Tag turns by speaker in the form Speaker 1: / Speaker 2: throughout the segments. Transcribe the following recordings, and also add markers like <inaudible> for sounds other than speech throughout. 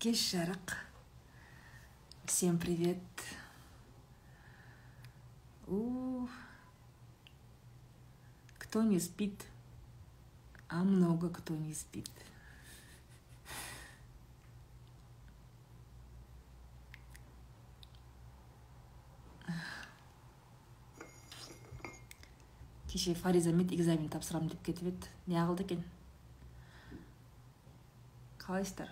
Speaker 1: кеш жарық. Всем привет. У кто не спит? А много кто не спит. Кеше фариза мед экзамен тапсырамын деп кетіп еді. Не қылды екен? Қалайсыздар?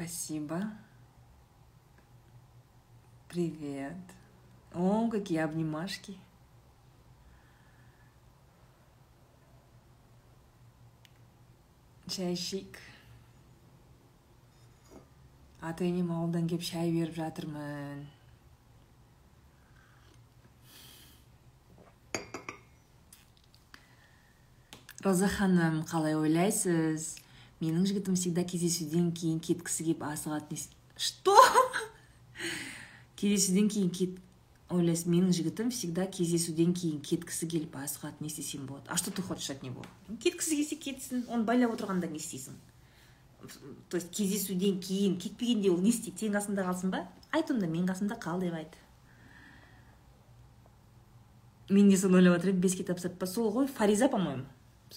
Speaker 1: Спасибо. Привет. О какие обнимашки. Шәйшик ата енем ауылдан келіп шай беріп жатырмын роза ханым қалай ойлайсыз? Менің жігітім всегда кездесуден кейін кеткісі келіп асығады что кездесуден кейін кет ойлайсыз менің жігітім всегда кездесуден кейін кеткісі келіп асығады не істесем болады а что ты хочешь от него кеткісі келсе кетсін оны байлап отырғанда не істейсің то есть кездесуден кейін кетпегенде ол не істейді сенің қасыңда қалсын ба айт онда менің қасымда қал деп айт мен де соны ойлап жатыр едім беске тапсырып па сол ғой фариза по моему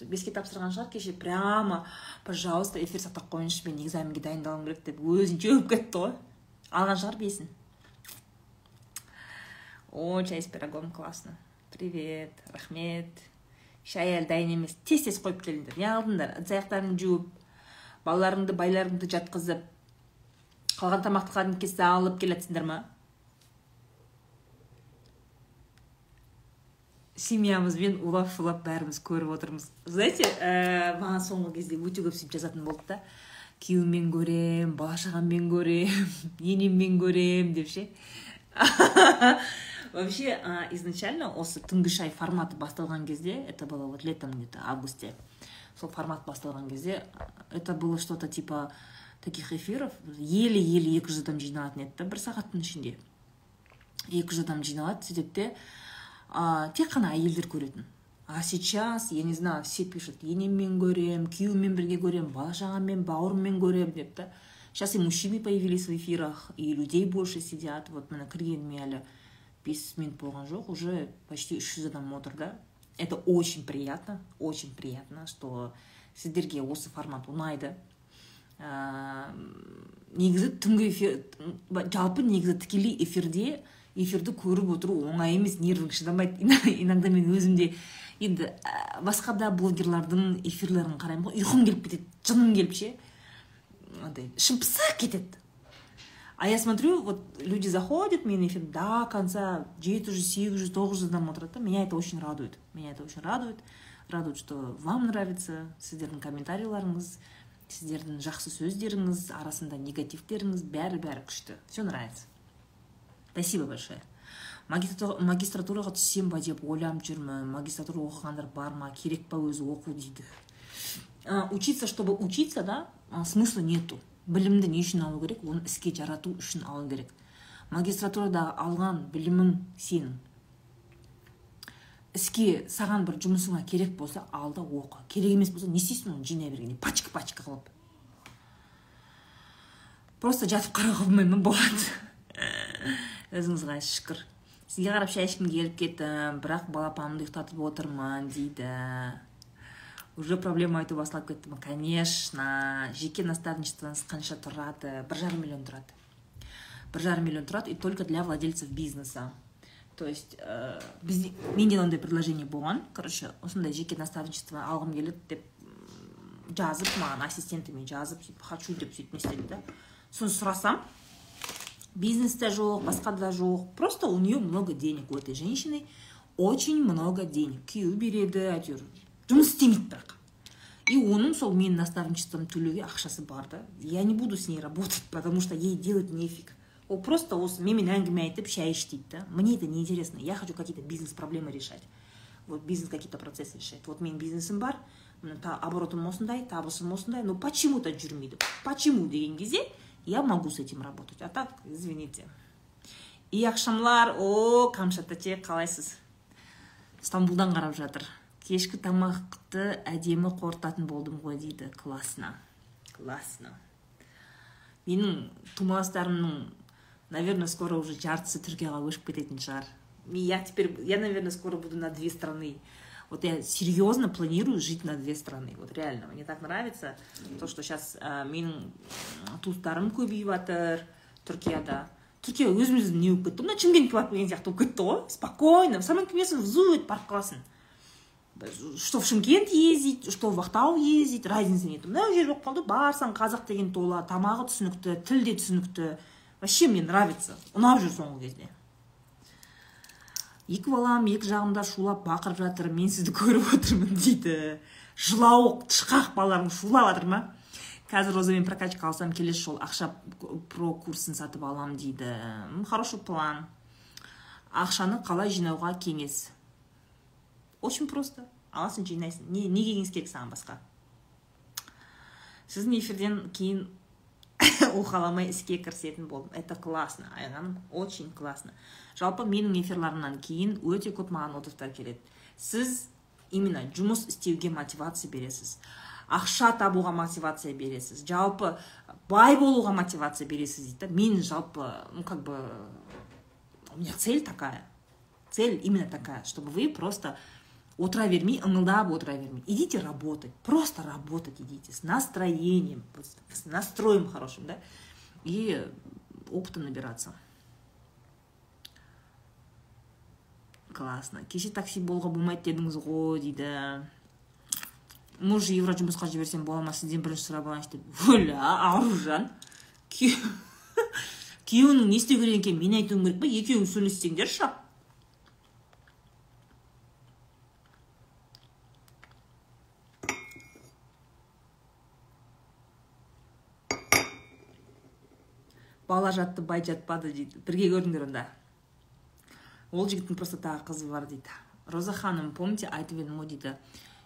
Speaker 1: беске тапсырған шығар. Кеше прямо пожалуйста эфир сақтап қойыңызшы мен экзаменге дайындалуым керек деп өзін жеуіп кетті ғой. Алған шығар бесін. О чай с пирогом классно. Привет рахмет. Шай әлі дайын емес тез тез қойып келіңдер неғылдыңдар ыдыс аяқтарыңды жуып балаларыңды байларыңды жатқызып қалған тамақты кәдімгіге салып келатсыңдар ма? Семьямызбен улап шулап бәріміз көріп отырмыз. Знаете ә, маған соңғы кезде өте көп сөйтіп жазатын болды да. Күйеуіммен көрем бала шағаммен көрем <laughs> енеммен көрем деп ше. <laughs> Вообще изначально осы түнгі шай форматы басталған кезде это было вот летом где то августе. Сол формат басталған кезде это было что то типа таких эфиров. Еле еле екі жүз адам жиналатын еді да бір сағаттың ішінде. Екі жүз адам жиналады сөйтеді де а, тек қана әйелдер көретін. А сейчас я не знаю все пишут енеммен көрем күйеуіммен бірге көрем бала шағаммен бауырыммен көрем деп та сейчас и мужчины появились в эфирах и людей больше сидят. Вот міне кіргеніме әлі бес минут болған жоқ уже почти үш жүз адам отыр да. Это очень приятно очень приятно что сіздерге осы формат ұнайды ә, негізі түнгі эфир жалпы негізі тікелей эфирде эфирді көріп отыру оңай емес нервің шыдамайды. Иногда мен өзім де енді басқа да блогерлардың эфирлерін қараймын ғой. Ұйқым келіп кетеді жыным келіп ше. Андай ішім пысып кетеді. А я смотрю вот люди заходят менің эфирім до конца жеті жүз сегіз жүз тоғыз жүз адам отырады да. Меня это очень радует. Меня это очень радует. Радует что вам нравится сіздердің комментарийларыңыз сіздердің жақсы сөздеріңіз арасында негативтеріңіз бәрі бәрі күшті. Все нравится. Спасибо большое. Магистратураға түссем ба деп ойланып жүрмін. Магистратура оқығандар бар ма? Керек па өзі оқу дейді. Учиться чтобы учиться да смысла нету. Білімді не үшін алу керек? Оны іске жарату үшін алу керек. Магистратурада алған білімің сенің. Іске саған бір жұмысыңа керек болса ал да оқы. Керек емес болса не істейсің оны? Жинай бергенде пачка пачка қылып. Просто жатып қарауға болмай ма болады өзіңізге шүкір. Сізге қарап шай ішкім келіп кеттім бірақ балапанымды ұйықтатып отырмын дейді. Уже проблема айту басталып кетті ма? Конечно. Жеке наставничествоңыз қанша тұрады? Бір жарым миллион тұрады. Бір жарым миллион тұрады и только для владельцев бизнеса. То есть ә, бізде менде ондай предложение болған. Короче осындай жеке наставничество алғым келеді деп жазып маған ассистентіме жазып сөйтіп хочу деп сөйтіп не істеді да соны сұрасам бизнеста жоқ басқа да жоқ просто у нее много денег у этой женщины очень много денег. Күйеуі береді әйтеуір жұмыс істемейді бірақ и оның сол менің наставничеством төлеуге ақшасы бар да. Я не буду с ней работать потому что ей делать нефиг. Ол просто осы менімен әңгіме айтып шай іш дейді да. Мне это неинтересно я хочу какие то бизнес проблемы решать. Вот бизнес какие то процессы решать. Вот менің бизнесім бар оборотым осындай табысым осындай но почему то жүрмейді почему деген кезде я могу с этим работать. А так извините. И ақшамлар о камшат тәте қалайсыз? Стамбулдан қарап жатыр. Кешкі тамақты әдемі қорытатын болдым ғой дейді. Классно. Классно. Менің тумастарымның наверное скоро уже жартысы түркияға көшіп кететін шығар. Я теперь я наверное скоро буду на две страны. Вот я серьезно планирую жить на две страны. Вот реально мне так нравится то что сейчас ә, менің туыстарым көбейіп жатыр түркияда түркия өзіміздің не болып кетті мына шымкентке барып келген сияқты болып кетті ғой спокойно в зу етіп барып қаласың что в шымкент ездить что в ақтау ездить разницы нет мынау жер болып қалды барсаң қазақ деген тола тамағы түсінікті тіл де түсінікті. Вообще мне нравится. Ұнап жүр соңғы кезде. Екі балам екі жағымда шулап бақырып жатыр мен сізді көріп отырмын дейді. Жылауық тышқақ балаларың шулап жатыр ма? Қазір розамен прокачка алсам келесі жолы ақша про курсын сатып алам дейді. Хороший план. Ақшаны қалай жинауға кеңес? Очень просто. Аласың жинайсың. Не, не кеңес керек саған басқа? Сіздің эфирден кейін уқаламай іске кірісетін болдым. Это классно айнаным очень классно. Жалпы менің эфирларымнан кейін өте көп маған отзывтар келеді. Сіз именно жұмыс істеуге мотивация бересіз. Ақша табуға мотивация бересіз. Жалпы бай болуға мотивация бересіз дейді мен жалпы ну как бы у меня цель такая. Цель именно такая чтобы вы просто отыра бермей ыңылдап отыра бермей идите работать просто работать идите с настроением с настроем хорошим да и опыта набираться. Классно. Кеше такси болуға болмайды дедіңіз ғой дейді. Может евро жұмысқа жіберсем бола ма сізден бірінші сұрап алайыншы деп. Өлә аружан? <laughs> Күйеуіңнің не істеу керек екенін мен айтуым керек па екеуің сөйлессеңдерші. Бала жатты бай жатпады дейді. Бірге көрдіңдер онда? Ол жігіттің просто тағы қызы бар дейді. Роза ханым помните айтып едім ғой дейді.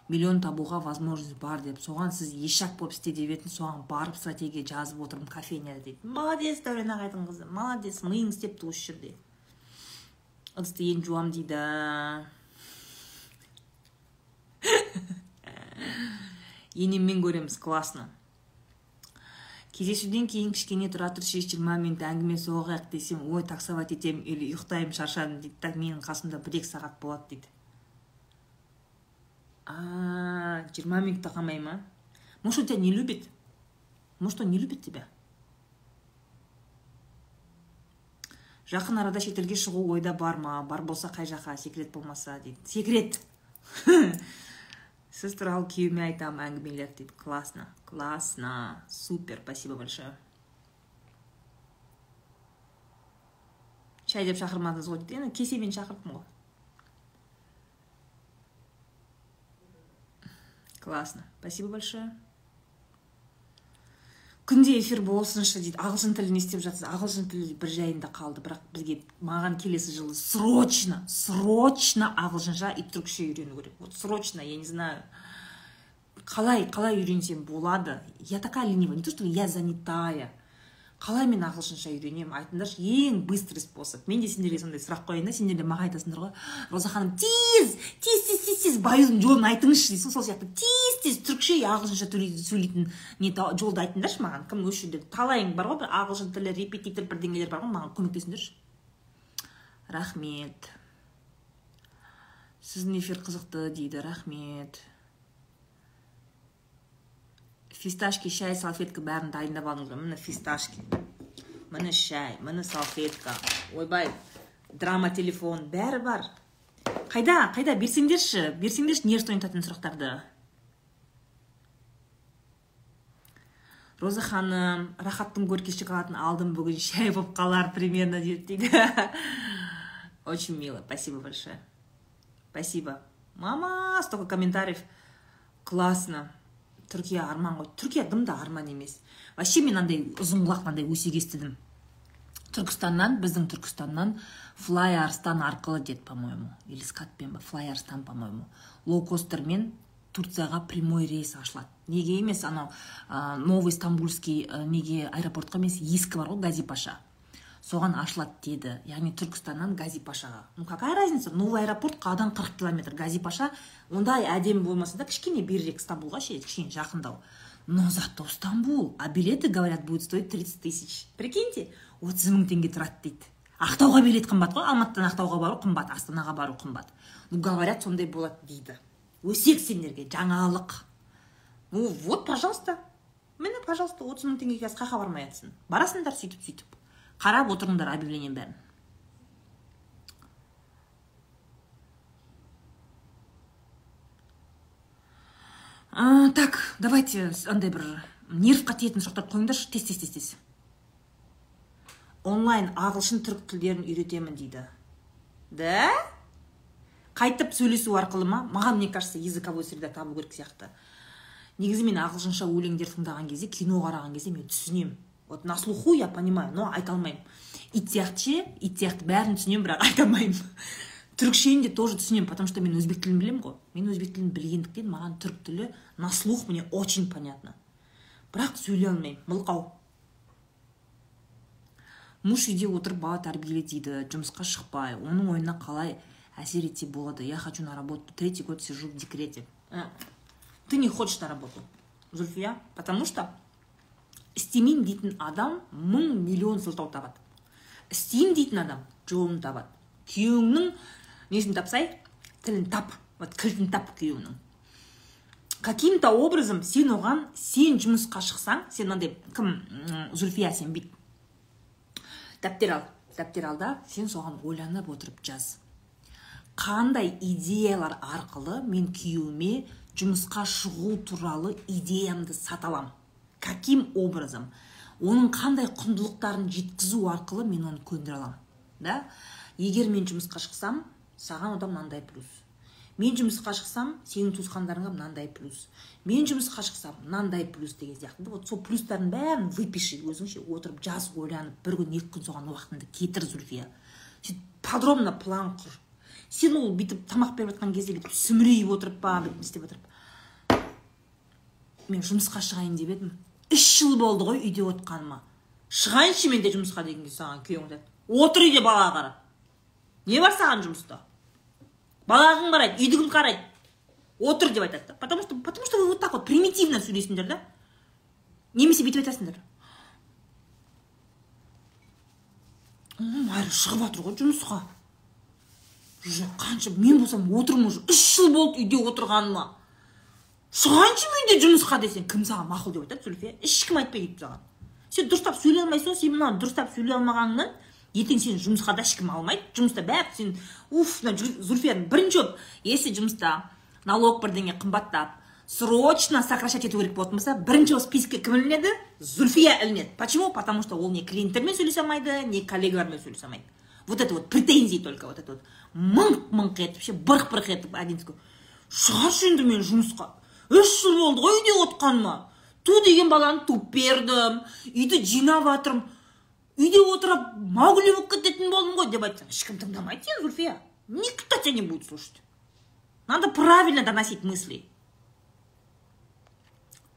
Speaker 1: Миллион табуға возможность бар деп. Соған сіз ешак болып істе деп едіңіз. Соған барып стратегия жазып отырмын кофейняда дейді. Молодец дәурен ағайдың қызы. Молодец миың істепті осы жерде ыдысты енді жуамын дейді. <laughs> Енеммен көреміз классно. Кездесуден кейін кішкене тұра тұршы жиырма минут әңгіме соғайық десем ой таксовать етемін или ұйықтаймын шаршадым дейді так менің қасымда бір екі сағат болады дейді. А жиырма минутта қалмай ма? Может он тебя не любит? Может он не любит тебя? Жақын арада шетелге шығу ойда бар ма? Бар болса қай жаққа? Секрет болмаса дейді. Секрет! <laughs> туралы күйеуіме айтамын әңгімелер дейді классно классно супер спасибо большое. Шай деп шақырмадыңыз ғой дейді енді кесемен шақырдым ғой. Классно спасибо большое. Күнде эфир болсыншы дейді. Ағылшын тілі не істеп жатсыз ағылшын тілі бір жайында қалды. Бірақ бізге маған келесі жылы срочно срочно ағылшынша и түркше үйрену керек. Вот срочно я не знаю. Қалай қалай үйренсем болады? Я такая ленивая. Не то что я занятая. Қалай мен ағылшынша үйренемін айтыңдаршы ең быстрый способ. Мен де сендерге сондай сұрақ қояйын да сендер де маған айтасыңдар ғой. Роза ханым тез тез тез тез тез баюдың жолын айтыңызшы дейсің сол сияқты. Тез тез түрікше ағылшынша сөйлейтін не жолды айтыңдаршы маған. Кім осы жерде талайың бар ғой бір ағылшын тілі репетитор бірдеңелер бар ғой маған көмектесіңдерші. Рахмет. Сіздің эфир қызықты дейді рахмет. Фисташки шай салфетка бәрін дайындап алыңыздар міне фисташки міне шай міне салфетка ойбай драма телефон бәрі бар қайда қайда берсеңдерші берсеңдерші нервті ойнататын сұрақтарды роза ханым рахаттың горький шоколадын алдым бүгін шай болып қалар примерно дейді очень мило спасибо большое. Спасибо. Мама столько комментариев. Классно. Түркия арман ғой. Түркия дым да арман емес. Вообще мен андай ұзын құлақ мынандай өсек естідім. Түркістаннан біздің түркістаннан флай арстан арқылы деді по моему или скатпен ба флай арстан по моему лоукостермен турцияға прямой рейс ашылады. Неге емес анау новый стамбульский неге аэропортқа емес ескі бар ғой гази паша. Соған ашылады деді. Яғни түркістаннан гази пашаға. Ну какая разница? Новый аэропорт қаладан қырық километр. Гази паша ондай әдемі болмаса да кішкене берірек стамбулға ше кішкене жақындау. Но зато стамбул а билеты говорят будет стоить 30 тысяч. Прикиньте отыз мың теңге тұрады дейді. Ақтауға билет қымбат қой. Алматыдан ақтауға бару қымбат астанаға бару қымбат. Ну говорят сондай болады дейді. Өсек сендерге жаңалық. Ну вот пожалуйста. Міне пожалуйста отыз мың теңгеге қай бармай жатсың барасыңдар сөйтіп сөйтіп қарап отырыңдар объявлениенің бәрін. А, так давайте андай бір нервқа тиетін сұрақтарды қойыңдаршы. Тез тез тез тез. Онлайн ағылшын түрік тілдерін үйретемін дейді. Да? Қайтып сөйлесу арқылы ма? Маған мне кажется языковой среда табу керек сияқты. Негізі мен ағылшынша өлеңдер тыңдаған кезде кино қараған кезде мен түсінемін. Вот на слуху я понимаю но айта алмаймын ит сияқты ше ит сияқты бәрін түсінемін бірақ айта алмаймын түрікшені де тоже түсінемін потому что мен өзбек тілін білемін ғой. Мен өзбек тілін білгендіктен маған түрік тілі на слух мне очень понятно. Бірақ сөйлей алмаймын. Мылқау. Муж үйде отырып бала тәрбиеле дейді жұмысқа шықпай оның ойына қалай әсер етсе болады? Я хочу на работу. Третий год сижу в декрете. Ты не хочешь на работу зульфия? Потому что істемеймін дейтін адам мың миллион сылтау табады. Істеймін дейтін адам жолын табады. Күйеуіңнің несін тапсай тілін тап. Вот кілтін тап күйеуіңнің. Каким то образом сен оған сен жұмысқа шықсаң сен мынандай кім зульфия сен бүйт дәптер ал дәптер ал да сен соған ойланып отырып жаз. Қандай идеялар арқылы мен күйеуіме жұмысқа шығу туралы идеямды сата аламын каким образом? Оның қандай құндылықтарын жеткізу арқылы мен оны көндіре аламын да? Егер мен жұмысқа шықсам саған одан мынандай плюс. Мен жұмысқа шықсам сенің туысқандарыңа мынандай плюс. Мен жұмысқа шықсам мынандай плюс деген сияқты. Вот сол плюстардың бәрін выпиши өзің ше отырып жаз ойланып бір күн екі күн соған уақытыңды кетір зульфия сөйтіп подробно план құр. Сен ол бүйтіп тамақ беріп жатқан кезде бүйтіп сүмірейіп отырып па бүйтіп істеп отырып. Мен жұмысқа шығайын деп едім. Үш жыл болды ғой үйде отқаныма. Шығайыншы мен де жұмысқа деген кезде саған күйеуің айтады отыр үйде балаға қарап. Не бар саған жұмыста? Бала кім қарайды үйді қарайды отыр деп айтады да. Потому что потому что вы вот так вот примитивно сөйлейсіңдер да. Немесе бүйтіп айтасыңдар. Әлі шығып жатыр ғой жұмысқа. Уже қанша мен болсам отырмын уже. Үш жыл болды үйде отырғаныма. Шығайыншы мен жұмысқа десең? Кім саған мақұл деп айтады зульфия ешкім айтпайды дейді саған. Сен дұрыстап сөйлей алмайсың сен мына дұрыстап сөйлей алмағаныңнан ертең сені жұмысқа да ешкім алмайды. Жұмыста бәрі сен уф мына зульфияның бірінші болып если жұмыста. Налог бірдеңе қымбаттап срочно сокращать ету керек болатын болса бірінші болып списокке кім ілінеді? Зульфия ілінеді. Почему? Потому что ол не клиенттермен сөйлесе алмайды не коллегалармен сөйлесе алмайды. Вот это вот претензии только вот это вот. Мыңқ мыңқ етіп ше бырқ бырқ етіп один шығаршы енді мен жұмысқа үш жыл болды ғой үйде отқаныма. Ту деген баланы туып бердім үйді жинап жатырмын үйде отырып маугли болып кететін болдым ғой деп айтсаң ешкім тыңдамайды сені зульфия. Никто тебя не будет слушать. Надо правильно доносить мысли.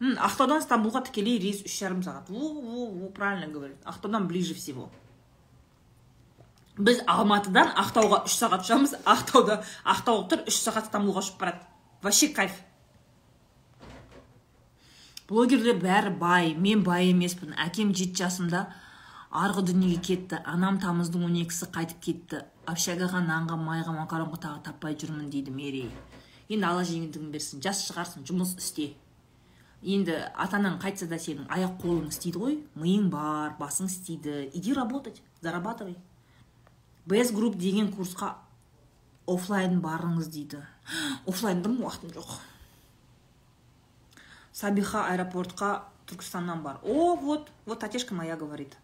Speaker 1: Ақтаудан стамбулға тікелей рейс үш жарым сағат. Во во во правильно говорит. Ақтаудан ближе всего. Біз алматыдан ақтауға үш сағат ұшамыз. Ақтауда ақтау тұр үш сағат стамбулға ұшып барады. Вообще кайф. Блогерлер бәрі бай мен бай емеспін. Әкем жеті жасымда арғы дүниеге кетті. Анам тамыздың он екісі қайтып кетті. Общагаға нанға майға макаронға тағы таппай жүрмін дейді мерей. Енді алла жеңілдігін берсін жас шығарсың жұмыс істе. Енді ата анаң қайтса да сенің аяқ қолың істейді ғой. Миың бар басың істейді. Иди работать зарабатывай. Бс групп деген курсқа офлайн барыңыз дейді. <gasps> Білмеймін уақытым жоқ? Сабиха аэропортқа түркістаннан бар. О вот вот татешка моя говорит.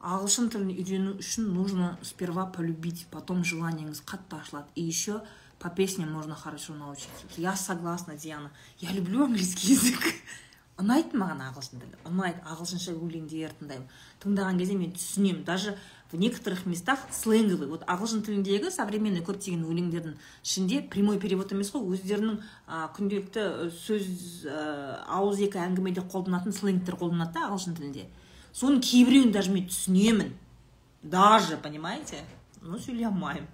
Speaker 1: Ағылшын тілін үйрену үшін нужно сперва полюбить потом желаниеңіз қатты ашылады. И еще по песням можно хорошо научиться. Я согласна диана. Я люблю английский язык. <laughs> Ұнайды маған ағылшын тілі? Ұнайды. Ағылшынша өлеңдер тыңдаймын. Тыңдаған кезде мен түсінемін. Даже в некоторых местах сленговый вот ағылшын тіліндегі современный көптеген өлеңдердің ішінде прямой перевод емес қой өздерінің ә, күнделікті сөз ә, ауыз екі әңгімеде қолданатын сленгтер қолданады да ағылшын тілінде. Соның кейбіреуін даже мен түсінемін. Даже понимаете? Ну сөйлей алмаймын.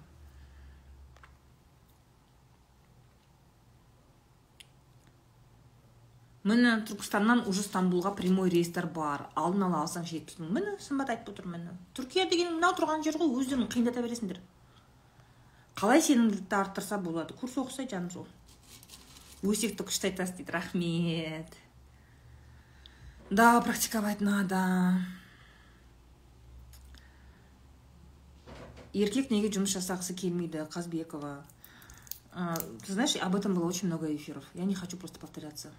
Speaker 1: Міне түркістаннан уже стамбулға прямой рейстер бар. Алдын ала алсаң жетпіс мың міне сымбат айтып отыр міне. Түркия деген мынау тұрған жер ғой өздерің қиындата бересіңдер. Қалай сенімділікті арттырса болады? Курс оқысай жаным сол. Өсекті күшті айтасыз дейді рахмет. Да практиковать надо. Еркек неге жұмыс жасағысы келмейді? Қазбекова. Ты знаешь об этом было очень много эфиров. Я не хочу просто повторяться.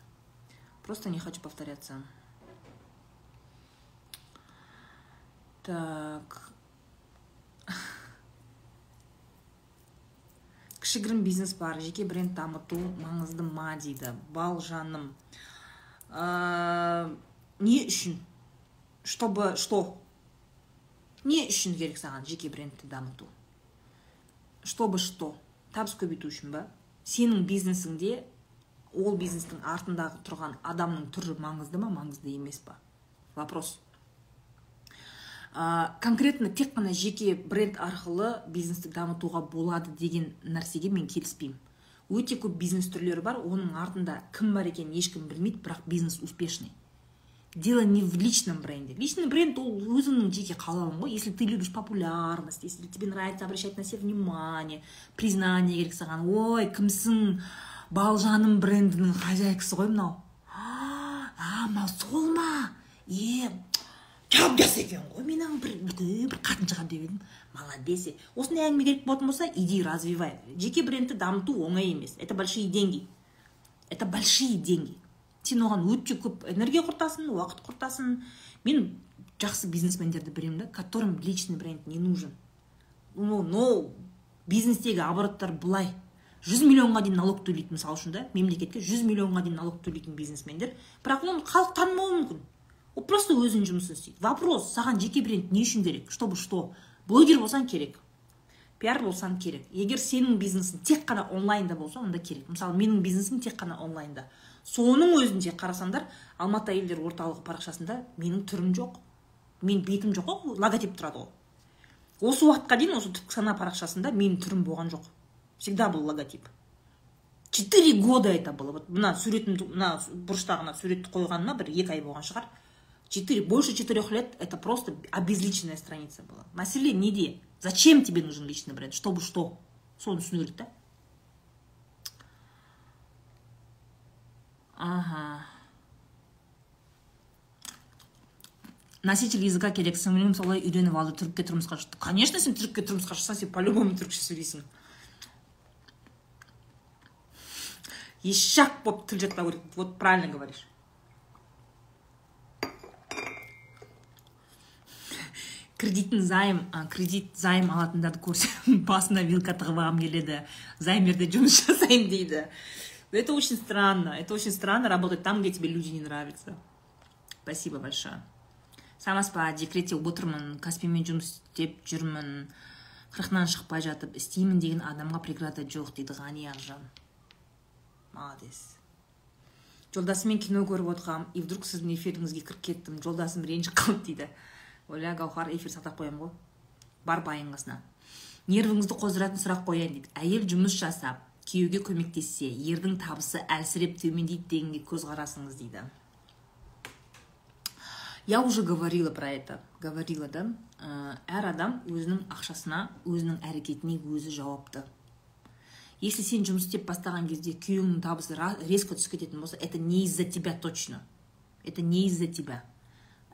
Speaker 1: Просто не хочу повторяться. Так. <laughs> кішігірім бизнес бар жеке бренд дамыту маңызды ма дейді. Балжаным ә, не үшін? Чтобы что? Не үшін керек саған жеке брендті дамыту чтобы что? Табыс көбейту үшін ба сенің бизнесіңде ол бизнестің артындағы тұрған адамның түрі маңызды ма? Маңызды емес па? Вопрос. Ә, конкретно тек қана жеке бренд арқылы бизнесті дамытуға болады деген нәрсеге мен келіспеймін. Өте көп бизнес түрлері бар оның артында кім бар екенін ешкім білмейді бірақ бизнес успешный. Дело не в личном бренде. Личный бренд ол өзіңнің жеке қалауың ғой. Если ты любишь популярность если тебе нравится обращать на себя внимание признание керек саған. Ой кімсің? Балжаным брендінің хозяйкасы ғой мынау. А мынау сол ма? Е жас екен ғой мен бір бір қатын шығар деп едім. Молодец. Осындай әңгіме керек болатын болса иди развивай. Жеке брендті дамыту оңай емес. Это большие деньги. Это большие деньги. Сен оған өте көп энергия құртасың уақыт құртасың. Мен жақсы бизнесмендерді білемін да которым личный бренд не нужен. Но но бизнестегі обороттар былай. Жүз миллионға дейін налог төлейді мысалы үшін да мемлекетке жүз миллионға дейін налог төлейтін бизнесмендер. Бірақ оны халық танымауы мүмкін. Ол просто өзінің жұмысын істейді. Вопрос саған жеке бренд не үшін керек? Чтобы что? Блогер болсаң керек. Пиар болсаң керек. Егер сенің бизнесің тек қана онлайнда болса онда керек. Мысалы менің бизнесім тек қана онлайнда. Соның өзінде қарасаңдар алматы әйелдер орталығы парақшасында менің түрім жоқ. Мен бетім жоқ қой логотип тұрады ғой осы уақытқа дейін осы түпкі сана парақшасында менің түрім болған жоқ. Всегда был логотип. Четыре года это было. Вот мына суретімді мына бұрыштағына суретті қойғаныма бір екі ай болған шығар. Четыре больше четырех лет это просто обезличенная страница была. Мәселе неде. Зачем тебе нужен личный бренд? Чтобы что? Соны түсіну керек та ага. Носитель языка керек. Сіңілім солай үйреніп алды түрікке тұрмысқа шықты. Конечно сен түрікке тұрмысқа шықсаң сен по любому түрікше сөйлейсің ешак болып тіл жатпау керек вот правильно говоришь. Кредиттің займ кредит займ алатындарды көрсем <laughs> басына вилка тығып алғым келеді. Займерде жұмыс <laughs> жасаймын дейді. Это очень странно. Это очень странно работать там где тебе люди не нравятся. Спасибо большое. Саламатсыз па декретте отырмын каспимен жұмыс істеп жүрмін. Қырқынан шықпай жатып істеймін деген адамға преграда жоқ дейді ғани ақжан молодец. Жолдасыммен кино көріп отырғам и вдруг сіздің эфиріңізге кіріп кеттім жолдасым ренжіп қалды дейді. Ойля гаухар эфир сақтап қоямын ғой. Бар байыңғысына нервіңізді қоздыратын сұрақ қояйын дейді. Әйел жұмыс жасап күйеуге көмектессе ердің табысы әлсіреп төмендейді дегенге көзқарасыңыз дейді. Я уже говорила про это говорила да? Әр адам өзінің ақшасына өзінің әрекетіне өзі жауапты. Если сен жұмыс істеп бастаған кезде күйеуіңнің табысы резко түсіп кететін болса это не из-за тебя точно. Это не из-за тебя.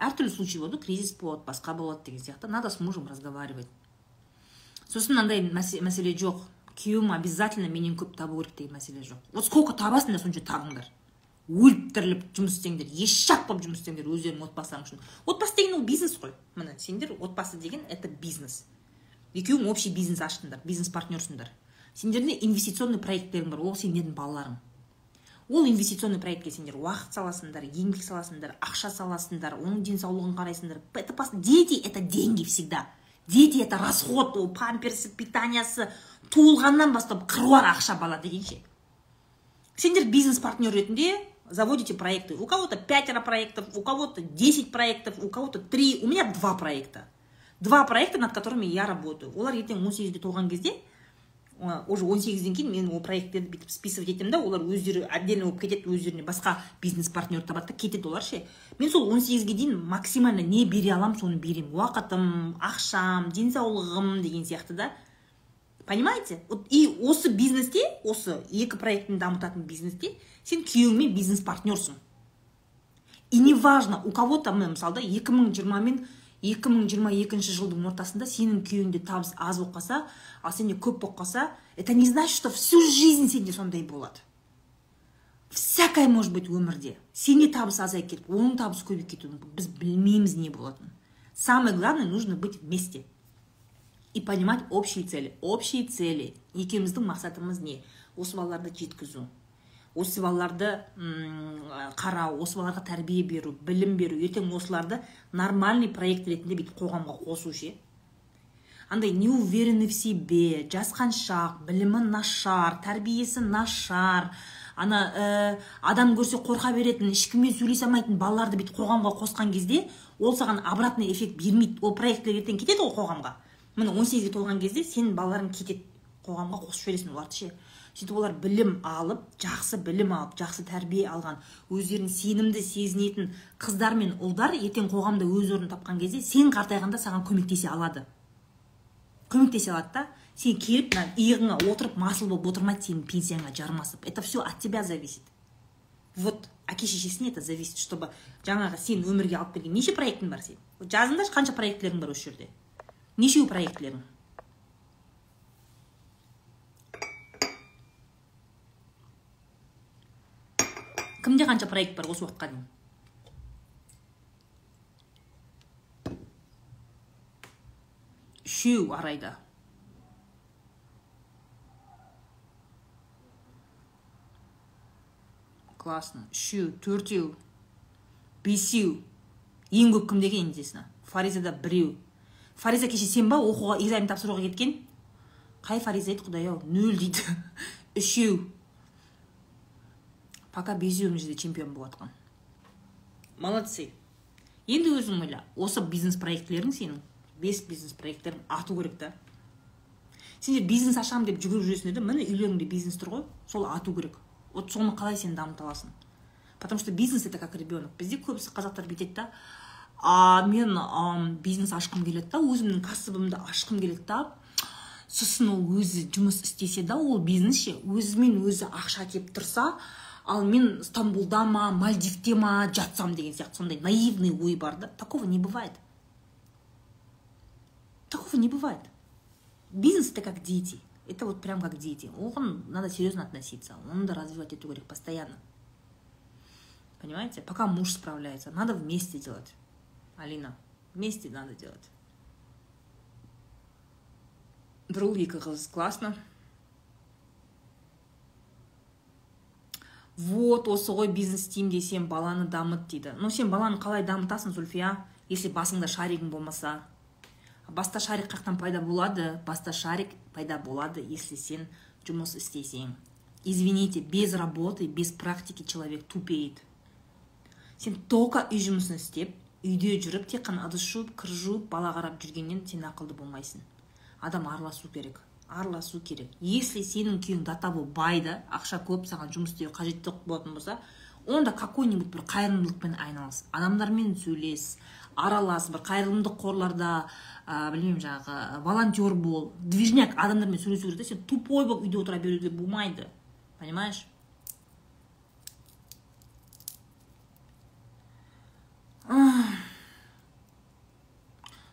Speaker 1: Әртүрлі случай болады кризис болады басқа болады деген сияқты. Надо с мужем разговаривать. Сосын мынандай мәселе жоқ. Күйеуім обязательно менен көп табу керек деген мәселе жоқ. Вот сколько табасыңдар сонша табыңдар. Өліп тіріліп жұмыс істеңдер ешак болып жұмыс істеңдер өздеріңнің отбасыларың үшін. Отбасы деген ол бизнес қой. Міне сендер отбасы деген это бизнес. Екеуің общий бизнес аштыңдар бизнес партнерсыңдар сендерде инвестиционный проекттерің бар ол сендердің балаларың. Ол инвестиционный проектке сендер уақыт саласыңдар еңбек саласыңдар ақша саласыңдар оның денсаулығын қарайсыңдар. Это дети это деньги всегда. Дети это расход ол памперсы питаниясы. Туылғаннан бастап қыруар ақша бала дегенше. Сендер бизнес партнер ретінде заводите проекты. У кого то пятеро проектов у кого то десять проектов у кого то три. У меня два проекта. Два проекта над которыми я работаю. Олар ертең он сегізге толған кезде уже он сегізден кейін мен ол проекттерді бүйтіп списывать етемін да олар өздері отдельно болып кетеді өздеріне басқа бизнес партнер табады да кетеді олар ше. Мен сол он сегізге дейін максимально не бере аламын соны беремін. Уақытым ақшам денсаулығым деген сияқты да. Понимаете? Вот и осы бизнесте осы екі проектін дамытатын бизнесте сен күйеуіңмен бизнес партнерсың и неважно у кого то мен мысалы да екі мың жиырмамен 2022 жылдың ортасында сенің күйеуіңде табыс аз болып қалса ал сенде көп болып қалса это не значит что всю жизнь сенде сондай болады. Всякое может быть өмірде. Сенде табыс азайып кетіп оның табысы көбейіп кетуі мүмкін. Біз білмейміз не болатынын. Самое главное нужно быть вместе и понимать общие цели. Общие цели. Екеуміздің мақсатымыз не? Осы балаларды жеткізу осы балаларды қарау осы балаларға тәрбие беру білім беру ертең осыларды нормальный проект ретінде бүйтіп қоғамға қосу ше? Андай не уверенный в себе жасқаншақ білімі нашар тәрбиесі нашар. Ана ә, адам көрсе қорқа беретін ешкіммен сөйлесе алмайтын балаларды бүйтіп қоғамға қосқан кезде ол саған обратный эффект бермейді. Ол проекттер ертең кетеді ғой қоғамға. Міне он сегізге толған кезде сенің балаларың кетеді. Қоғамға қосып жібересің оларды ше? Сөйтіп олар білім алып жақсы білім алып жақсы тәрбие алған өздерін сенімді сезінетін қыздар мен ұлдар ертең қоғамда өз орнын тапқан кезде сен қартайғанда саған көмектесе алады. Көмектесе алады да сен келіп мына иығыңа отырып масыл болып отырмайды сенің пенсияңа жармасып. Это все от тебя зависит. Вот әке шешесіне это зависит чтобы жаңағы сен өмірге алып келген неше проектің бар сен? Жазыңдаршы қанша проектілерің бар осы жерде? Нешеу проектілерің? Кімде қанша проект бар осы уақытқа дейін? Үшеу арайда. Классно. Үшеу төртеу бесеу. Ең көп кімде екен фаризада біреу. Фариза кеше сен ба оқуға экзамен тапсыруға кеткен? Қай фариза еді құдай ау нөл дейді. <laughs> Үшеу. Пока бесеу мына жерде чемпион болып жатқан молодцы. Енді өзің ойла осы бизнес проектілерің сенің бес бизнес проекттерің ату керек та. Сендер бизнес ашамын деп жүгіріп жүресіңдер да міне үйлеріңде бизнес тұр ғой сол ату керек. Вот соны қалай сен дамыта аласың? Потому что бизнес это как ребенок. Бізде көбісі қазақтар бүйтеді да а мен а, бизнес ашқым келеді да өзімнің кәсібімді ашқым келеді да сосын ол өзі жұмыс істесе да ол бизнес ше өзімен өзі ақша әкеліп тұрса ал мен стамбулда ма мальдивте ма жатсам деген сияқты сондай наивный ой бар да такого не бывает. Такого не бывает. Бизнес это как дети. Это вот прям как дети. Оған надо серьезно относиться. Оны да развивать ету керек постоянно. Понимаете? Пока муж справляется надо вместе делать. Алина вместе надо делать. Ұл екі қыз классно вот осы ғой бизнес істеймін десем баланы дамыт дейді. Но сен баланы қалай дамытасың зульфия? Если басыңда шаригің болмаса. Баста шарик қаяқтан пайда болады баста шарик пайда болады если сен жұмыс істесең. Извините без работы без практики человек тупеет. Сен только үй жұмысын істеп үйде жүріп тек қана ыдыс жуып кір жуып бала қарап жүргеннен сен ақылды болмайсың. Адам араласу керек. Араласу керек. Если сенің күйеуің до того бай да ақша көп саған жұмыс істеуге қажеттілік болатын болса онда какой нибудь бір қайырымдылықпен айналыс. Адамдармен сөйлес аралас бір қайырымдылық қорларда ә, білмеймін жаңағы волонтер бол движняк адамдармен сөйлесу керек та сен тупой болып үйде отыра беруге болмайды. Понимаешь?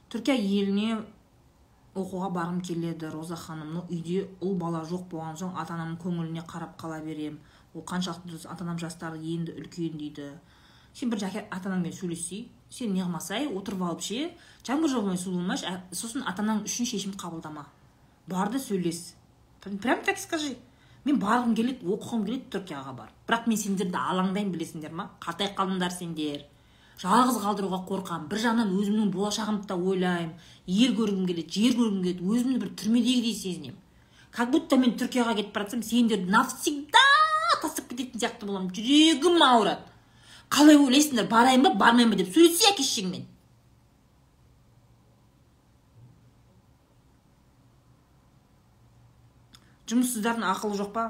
Speaker 1: Түркия еліне оқуға барғым келеді роза ханым. Но үйде ұл бала жоқ болған соң ата анамның көңіліне қарап қала берем. Ол қаншалықты дұрыс ата анам жастары енді үлкен дейді. Сен бірінші ата анаңмен сөйлессей сен не қылмасай отырып алып ше. Жаңбыр жаумай су болмайшы сосын ата анаң үшін шешім қабылдама. Бар да сөйлес. Прям так скажи. Мен барғым келеді оқығым келеді түркияға барып бірақ мен сендерді алаңдаймын білесіңдер ма? Қартайып қалдыңдар сендер жалғыз қалдыруға қорқамын бір жағынан өзімнің болашағымды да ойлаймын. Ел көргім келеді жер көргім келеді өзімді бір түрмедегідей сезінемін. Как будто мен түркияға кетіп бара жатсам сендерді навсегда тастап кететін сияқты боламын. Жүрегім ауырады. Қалай ойлайсыңдар барайын ба бармайын ба деп сөйлесе әке шешеңмен. Жұмыссыздардың ақылы жоқ па?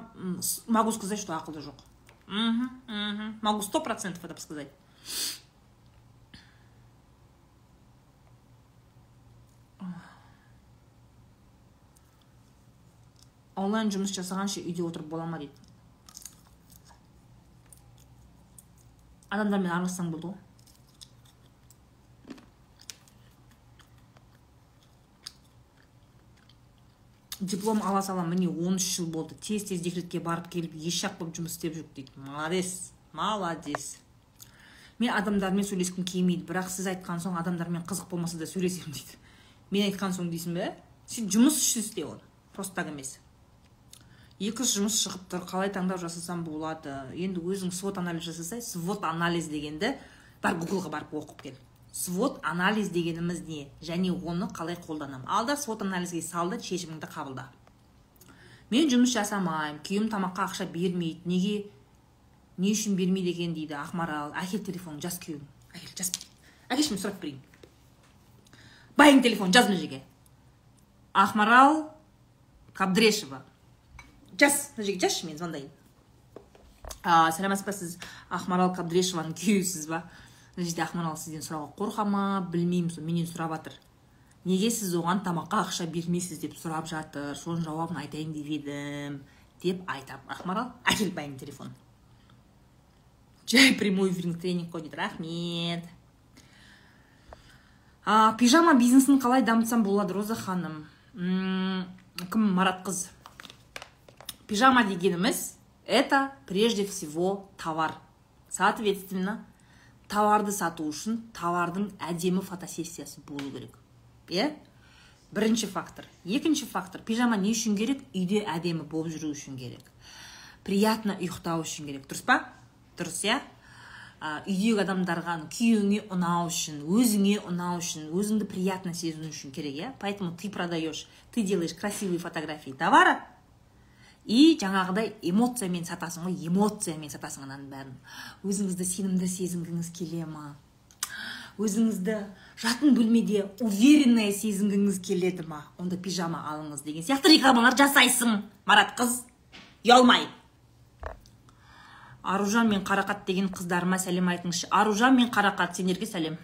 Speaker 1: Могу сказать что ақылы жоқ. Мхм угу. могу сто процентов это сказать. Онлайн жұмыс жасағанша үйде отырып бола ма дейді адамдармен аралассаң болды ғой диплом ала сала міне 13 жыл болды тез тез декретке барып келіп еш жақ болып жұмыс істеп жүрік дейді молодец молодец мен адамдармен сөйлескім келмейді бірақ сіз айтқан соң адамдармен қызық болмаса да сөйлесемін дейді мен айтқан соң дейсің бе сен жұмыс үшін істе оны просто так емес екі жұмыс шығып тұр қалай таңдау жасасам болады? Енді өзің свод анализ жасасай свод анализ дегенді бар гуглға барып оқып кел. Свод анализ дегеніміз не? Және оны қалай қолданамын алда свод анализге сал да шешіміңді қабылда. Мен жұмыс жасамаймын күйеуім тамаққа ақша бермейді неге не үшін бермейді екен? дейді ақмарал. Әкел телефонын жаз күйеуің әкел жаз әкелші мен сұрап берейін байың телефонын жаз мына жерге ақмарал кабдрешева жаз мына жерге жазшы мен звондайын сәлеметсіз ба сіз ақмарал кабдрешеваның күйеуісіз ба? Мына жерде ақмарал сізден сұрауға қорқа ма? Білмеймін сол менен сұрап жатыр. Неге сіз оған тамаққа ақша бермейсіз деп сұрап жатыр? Соның жауабын айтайын деп едім деп айтам. Ақмарал әкел байыңның телефонын жай прямой эфирный тренинг қой дейді рахмет. А, пижама бизнесін қалай дамытсам болады роза ханым? Кім? Марат қыз пижама дегеніміз это прежде всего товар. Соответственно товарды сату үшін товардың әдемі фотосессиясы болу керек. Иә бірінші фактор. Екінші фактор пижама не үшін керек үйде әдемі болып жүру үшін керек. Приятно ұйықтау үшін керек. Дұрыс па? Дұрыс иә? Үйдегі адамдарға күйеуіңе ұнау үшін өзіңе ұнау үшін өзіңді приятно сезіну үшін керек иә? Поэтому ты продаешь ты делаешь красивые фотографии товара и жаңағыдай эмоциямен сатасың ғой эмоциямен сатасың ананың бәрін. Өзіңізді сенімді сезінгіңіз келе ма? Өзіңізді жатын бөлмеде уверенная сезінгіңіз келеді ма? Онда пижама алыңыз деген сияқты рекламалар жасайсың марат қыз. Ұялмай. Аружан мен қарақат деген қыздарыма сәлем айтыңызшы. Аружан мен қарақат сендерге сәлем.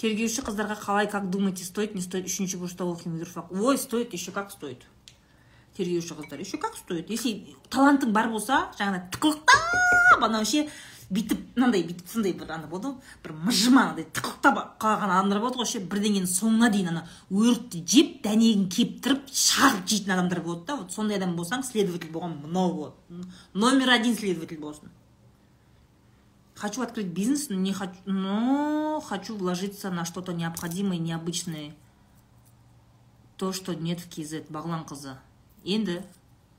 Speaker 1: Тергеуші қыздарға қалай как думаете стоит не стоит? Үшінші курста оқимын юрфак ой стоит еще как стоит? Тергеуші қыздар еще как стоит? Если талантың бар болса жаңағыдай тықылықтап анау ше бүйтіп мынандай бүйтіп сондай бір ана болады ғой бір мыжыма андай тықылықтап қалған адамдар болады ғой ше бірдеңенің соңына дейін ана өрікті жеп дәнегін кептіріп шағып жейтін адамдар болады да. Вот сондай адам болсаң следователь болған мынау болады номер один следователь болсын хочу открыть бизнес но не хочу но хочу вложиться на что то необходимое необычное. То что нет в kz бағлан қызы енді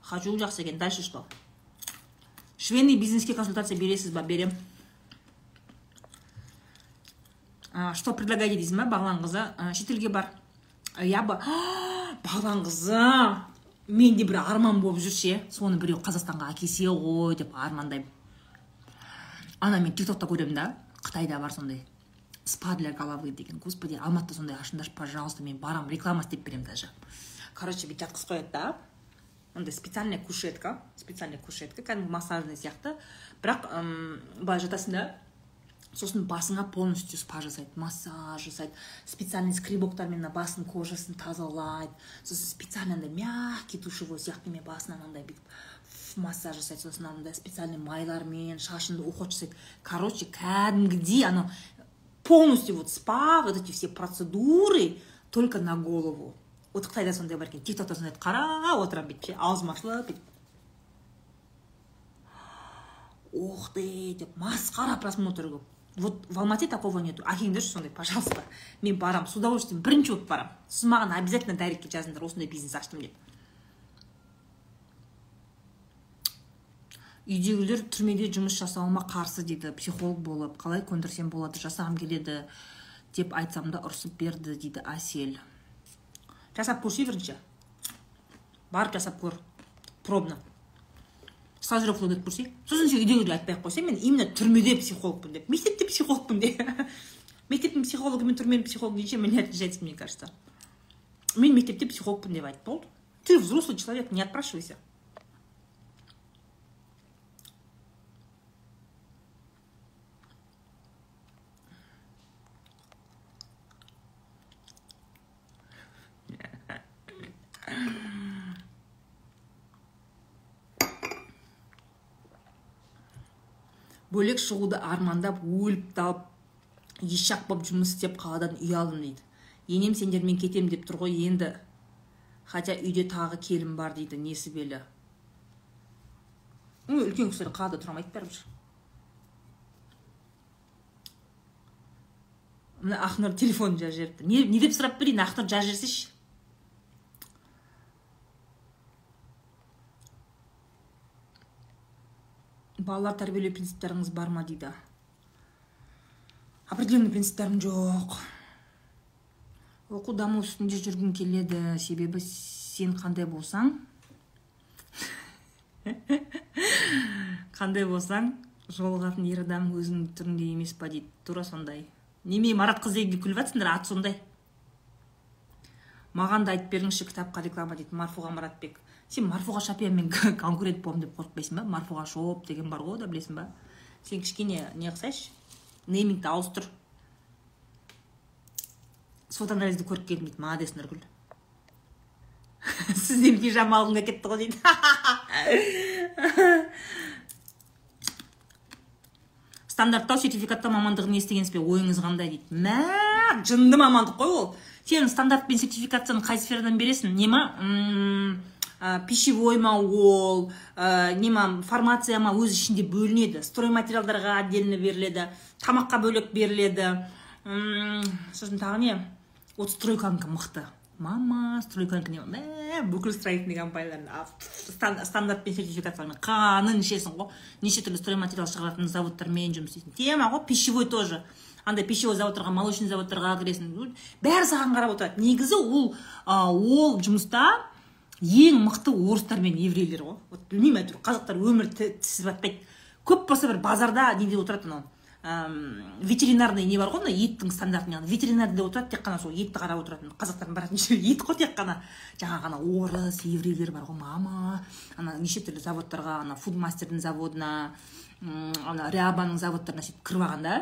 Speaker 1: хочу жақсы екен дальше что? Швейный бизнеске консультация бересіз ба? Берем. А, что предлагаете дейсің ба бағлан қызы. Шетелге бар. Я бы бағлан қызы! Менде бір арман болып жүр ше соны біреу қазақстанға әкелсе ғой деп армандаймын. Ана мен тик токта көремін да. Қытайда бар сондай. Спа для головы деген. Господи алматыда сондай ашыңдаршы пожалуйста мен барамын. Реклама істеп беремін даже. Короче бүйтіп жатқызып қояды да. Андай специальная кушетка специальная кушетка кәдімгі массажный сияқты бірақ ым, былай жатасың да сосын басыңа полностью спа жасайды массаж жасайды специальный скребоктармен ана басың кожасын тазалайды сосын специально андай мягкий душевой сияқтымен басынан андай бүйтіп массаж жасайды сосын андай специальный майлармен шашыңды уход жасайды короче кәдімгідей анау полностью вот спа вот эти все процедуры только на голову вот қытайда сондай бар екен. Тик токта сондайды қарап отырамын бүйтіп ше аузым ашылып бүйтіп ух ты деп масқара просмотр көп вот в алмате такого нету. Әкеліңдерші сондай пожалуйста. Мен барамын с удовольствием. Бірінші болып барамын сіз маған обязательно дайректке жазыңдар осындай бизнес аштым деп. Үйдегілер түрмеде жұмыс жасауыма қарсы дейді. Психолог болып қалай көндірсем болады жасағым келеді деп айтсам да ұрсып берді дейді әсел жасап көрші бірінші барып жасап көр пробно стажировкадан өтіп көрсе сосын сен үйдегілерге айтпай ақ қойсаң мен именно түрмеде психологпын деп. Мектепте психологпын деп. <laughs> Мектептің психологы мен түрменің психологы ничем не отличается мне кажется. Мен мектепте психологпын деп айт болды. Ты взрослый человек не отпрашивайся. Бөлек шығуды армандап өліп талып ешақ болып жұмыс істеп қаладан үй алдым дейді. Енем сендермен кетем деп тұр ғой енді. Хотя үйде тағы келін бар дейді несібелі үлкен кісілер қалада тұра алмайды бәрібір. Мына ақнұр телефонын жазып жіберіпті не, не деп сұрап берейін ақнұр жазып жіберсейші балалар тәрбиелеу принциптеріңіз бар ма дейді? Определенный принциптерім жоқ. Оқу даму үстінде жүргім келеді. Себебі сен қандай болсаң <laughs> қандай болсаң жолығатын ер адам өзіңнің түріңдей емес па дейді? Тура сондай. Неме марат қыз дегенге күліп жатсыңдар аты сондай. Маған да айтып беріңізші кітапқа реклама дейді марфуға маратбек. Сен марфуға шапиямен конкурент боламын деп қорықпайсың ба? Марфуға шоп деген бар ғой да білесің ба? Сен кішкене не қылсайшы неймингті ауыстыр. Сот анализді көріп келдім дейді молодец нұргүл. <laughs> Сізден пижама алғым кетті ғой дейді. <laughs> Стандарттау сертификаттау мамандығын естігенсіз бе? Ойыңыз қандай дейді. Мә жынды мамандық қой ол. Сен стандарт пен сертификацияны қай сферадан бересің? Не ма пищевой ма ол ә, не ма фармация ма өз ішінде бөлінеді стройматериалдарға отдельно беріледі тамаққа бөлек беріледі. Сосын тағы не? Вот стройканікі мықты. Мама стройканікі не? Бүкіл строительный компаниялардың стандарт пен сертификациямен қанын ішесің ғой. Неше түрлі стройматериал шығаратын заводтармен жұмыс істейсің тема ғой пищевой тоже. Андай пищевой заводтарға молочный заводтарға кіресің. Бәрі саған қарап отырады. Негізі ол ол жұмыста ең мықты орыстар мен еврейлер ғой. Вот білмеймін әйтеуір қазақтар өмір тісіп жатпайды көп болса бір базарда неде отырады анау? Ветеринарный не бар ғой мына еттің стандартын ветеринарийде отырады тек қана сол етті қарап отыратын. Қазақтардың баратын жері ет қой тек қана. Жаңағы ана орыс еврейлер бар ғой мама. Ана неше түрлі заводтарға ана фудмастердің заводына ана рябаның заводтарына сөйтіп кіріп алған да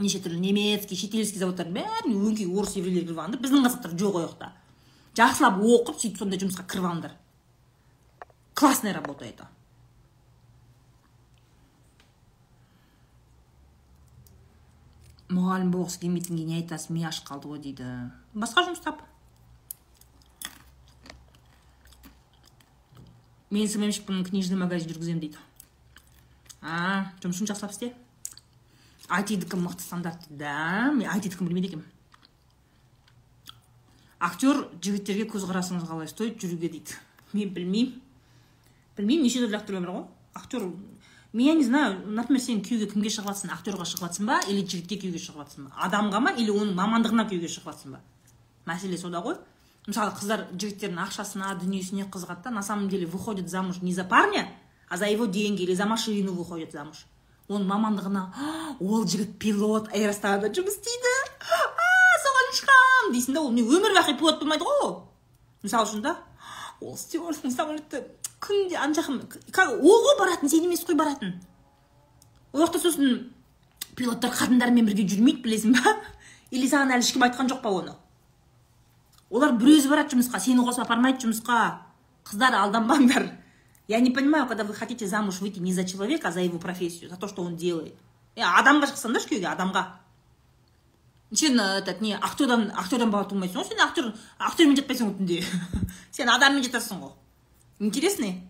Speaker 1: неше түрлі немецкий шетелский заводтардың бәріне өңкей орыс еврейлер кіріп алған да біздің қазақтар жоқ ол жақта жақсылап оқып сөйтіп сондай жұмысқа кіріп алыңдар классная работа это. Мұғалім болғысы келмейтінге не айтасыз ми ашып қалды ғой дейді. Басқа жұмыс тап. Мен сммщикпін книжный магазин жүргіземін дейді. А жақсылап істе айтидікі мықты стандарт да. Мен айтидікін білмейді екенмін. Актер жігіттерге көзқарасыңыз қалай? Стоит жүруге дейді. Мен білмеймін. Білмеймін неше түрлі актерлер бар ғой. Актер мен я не знаю например сен күйеуге кімге шығып жатсың актерға шығып жатсың ба? Или жігітке күйеуге шығып жатсың ба? Адамға ма? Или оның мамандығына күйеуге шығып жатсың ба? Мәселе сода ғой. Мысалы қыздар жігіттердің ақшасына дүниесіне қызығады да. На самом деле выходит замуж не за парня а за его деньги или за машину выходит замуж. Оның мамандығына ол жігіт пилот аэростанада жұмыс істейді шығамын дейсің да ол өмір бақи пилот болмайды ғой ол мысалы үшін да ол стюардтың самолетті күнде ана жаққа ол ғой баратын сен емес қой баратын ол жақта сосын пилоттар қатындармен бірге жүрмейді білесің ба или саған әлі ешкім айтқан жоқ па оны олар бір өзі барады жұмысқа сені қосып апармайды жұмысқа қыздар алданбаңдар я не понимаю когда вы хотите замуж выйти не за человека а за его профессию за то что он делает е адамға шықсаңдаршы күйеуге адамға сен этот не актердан актердан бала тумайсың ғой сен актер актермен жатпайсың ғой түнде сен адаммен жатасың ғой Интересный?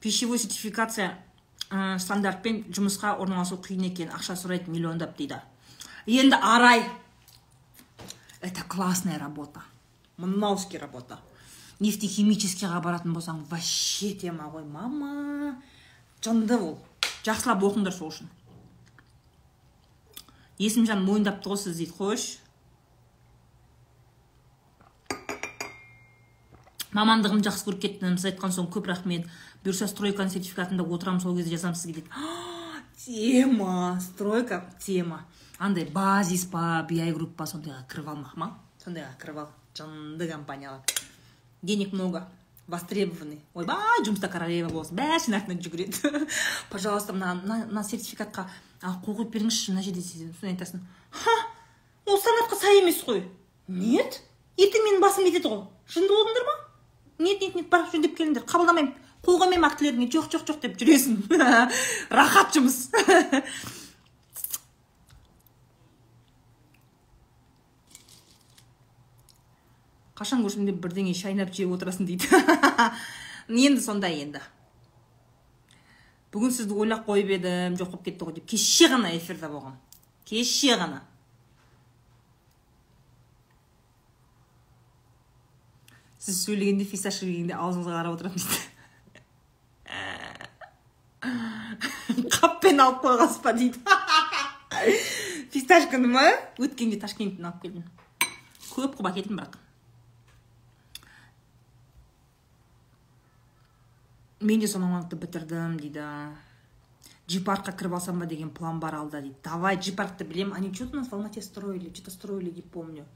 Speaker 1: пищевой сертификация ә, стандартпен жұмысқа орналасу қиын екен ақша сұрайды миллиондап дейді. Енді арай. Это классная работа. Мынауский работа. Нефтехимическийға баратын болсаң вообще тема ғой мама жынды ол жақсылап оқыңдар сол үшін. Есімжан мойындапты ғой сіз дейді қойшы. Мамандығымды жақсы көріп кеттім сіз айтқан соң көп рахмет. Бұйырса стройканың сертификатында отырамын сол кезде жазамын сізге дейді. Тема стройка тема. Андай базис па би групп па сондайға кіріп алмақ ма? Сондайға кіріп алып жынды компанияға денег много востребованный. Ойбай жұмыста королева болсын бәрі артынан жүгіреді пожалуйста мына мына сертификатқа қол қойып беріңізші мына жерде сосын айтасың ха! Ол стандартқа сай емес қой нет? Ертең менің басым кетеді ғой жынды болдыңдар ма? Нет нет нет барып жөндеп келіңдер. Қабылдамаймын. Қол қоймаймын актілеріңе жоқ жоқ жоқ деп жүресің. <laughs> Рахат жұмыс. <laughs> қашан көрсем де бірдеңе шайнап жеп отырасың дейді. <laughs> Енді сондай енді. Бүгін сізді ойлап қойып едім жоқ болып кетті ғой деп. Кеше ғана эфирде болған кеше ғана. Сіз сөйлегенде фисташка келгенде аузыңызға қарап отырамын дейді. <laughs> Қаппен алып қойғансыз ба дейді. <laughs> Фисташканы ма? Өткенде ташкенттен алып келдім. Көп қылып әкелдім бірақ. Мен де сол мамандықты бітірдім дейді. Джипаркқа кіріп алсам ба деген план бар алда дейді. Давай джипаркты білемін. Они что то у нас в алмате строили что то строили не помню.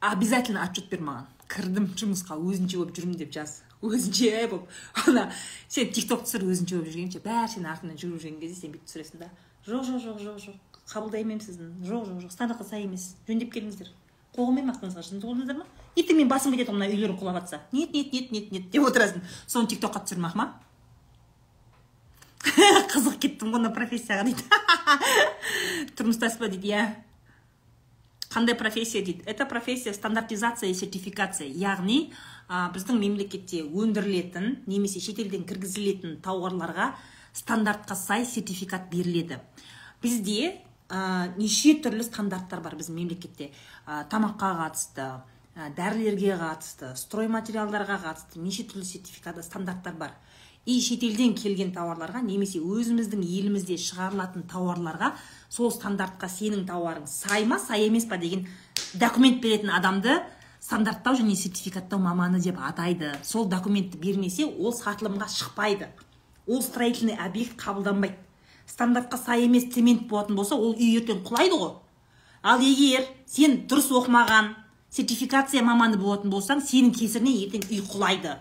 Speaker 1: Обязательно отчет бер маған. Кірдім жұмысқа өзінше болып жүрмін деп жаз. Өзінше болып. Ана сен тик ток түсір өзінше болып жүргенше. Бәрі сенің артыңнан жүгіріп жүрген кезде сен бүйтіп түсіресің да. Жоқ жоқ жоқ жоқ жоқ. Қабылдаймын сізді жоқ жоқ жоқ. Стандартқа сай емес. Жөндеп келіңіздер. Қол қоймаймын артыңызға жынды болдыңыздар ма? Ертең мен басым кетеді ғой мына үйлерің құлап жатса нет нет нет нет нет. Деп отырасың соны тик токқа түсірмақ ма? Қызық кеттім ғой мына профессияға дейді тұрмыстасыз ба дейді иә қандай профессия дейді это профессия стандартизация и сертификация яғни ә, біздің мемлекетте өндірілетін немесе шетелден кіргізілетін тауарларға стандартқа сай сертификат беріледі. Бізде ә, неше түрлі стандарттар бар біздің мемлекетте. Ә, тамаққа қатысты дәрілерге қатысты стройматериалдарға қатысты неше түрлі сертификат стандарттар бар. И шетелден келген тауарларға немесе өзіміздің елімізде шығарылатын тауарларға сол стандартқа сенің тауарың сай ма сай емес па деген документ беретін адамды стандарттау және сертификаттау маманы деп атайды. Сол документті бермесе ол сатылымға шықпайды. Ол строительный объект қабылданбайды. Стандартқа сай емес цемент болатын болса ол үй ертең құлайды ғой. Ал егер сен дұрыс оқымаған сертификация маманы болатын болсаң сенің кесірінен ертең үй құлайды.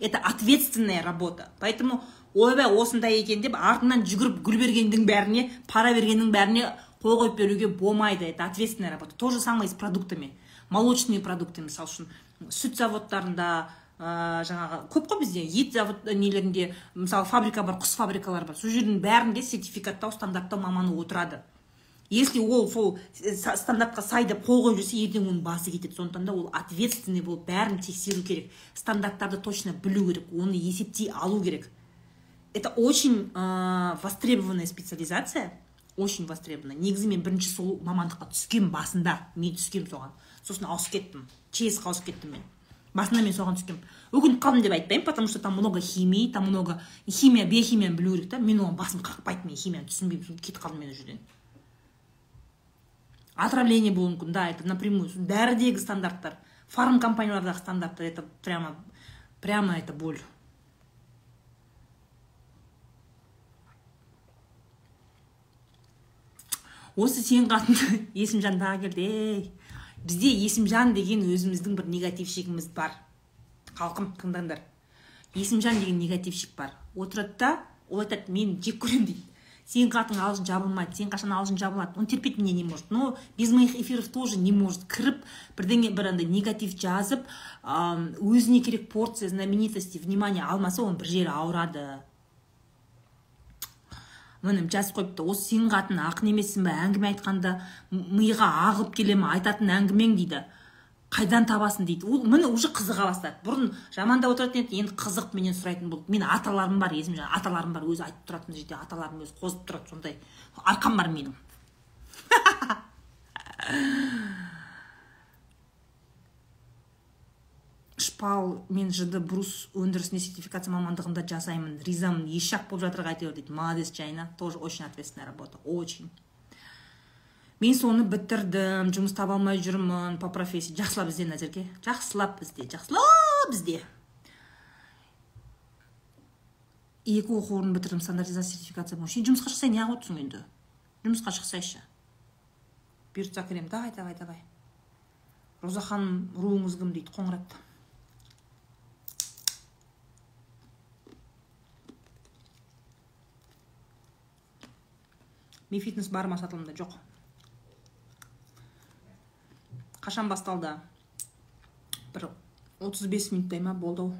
Speaker 1: Это ответственная работа. Поэтому ойбай осындай екен деп артынан жүгіріп гүл бергендің бәріне пара бергеннің бәріне қол қойып беруге болмайды. Это ответственная работа. То же самое с продуктами. Молочные продукты мысалы үшін сүт заводтарында ә, жаңағы көп қой бізде ет завод нелерінде мысалы фабрика бар құс фабрикалары бар. Сол жердің бәрінде сертификаттау стандарттау маманы отырады. Если ол сол э, стандартқа сай деп қол қойып жүрсе ертең оның басы кетеді. Сондықтан да ол ответственный болып бәрін тексеру керек. Стандарттарды точно білу керек оны есептей алу керек. Это очень ә, востребованная специализация. Очень востребованная. Негізі мен бірінші сол мамандыққа түскем басында мен түскем соған. Сосын ауысып кеттім. Чсқа ауысып кеттім мен. Басында мен соған түскем өкініп қалдым деп айтпаймын потому что там много химии там много химия биохимияны білу керек та. Мен оған басым қақпайды мен химияны түсінбеймін кетіп қалдым мен ол жерден. Отравление болуы мүмкін да это напрямую. Дәрідегі стандарттар фарм компаниялардағы стандарттар это прямо прямо это боль. Осы сен қатын <laughs> есімжан тағы келді ей. Бізде есімжан деген өзіміздің бір негативщигіміз бар. Халқым тыңдаңдар. Есімжан деген негативщик бар. Отырады да ол айтады мен жек көремін дейді. Сенің қатын аузың жабылмайды сен қашан аузың жабылады? Он терпеть меня не может. Но без моих эфиров тоже не может. Кіріп бірдеңе бір андай негатив жазып өзіне керек порция знаменитости внимание алмаса оның бір жері ауырады. Міне жазып қойыпты. Осы сенің қатын ақын емессің ба әңгіме айтқанда миға ағып келе ма айтатын әңгімең дейді. Қайдан табасың? дейді. Ол міне уже қызыға бастады. Бұрын жамандап отыратын еді енді қызық менен сұрайтын болды мен аталарым бар есім аталарым бар өзі айтып тұратын жерде аталарым өзі қозып тұрады сондай. Арқам бар менің. <laughs> Шпал мен жыды брус өндірісіне сертификация мамандығында жасаймын ризамын. Еш болып жатыр әйтеуір дейді. Молодец жайна тоже очень ответственная работа. Очень. Мен соны бітірдім жұмыс таба алмай жүрмін по профессии жақсылап ізде назерке жақсылап ізде жақсылап ізде екі оқу орнын бітірдім стандартизация сертификация бойынша жұмысқа шықсай неғып отырсың енді жұмысқа шықсайшы бұйыртса кіремін давай давай давай роза ханым руыңыз кім дейді қоңырат ми фитнес бар ма сатылымда жоқ қашан басталды? Бір 35 минуттай ма болды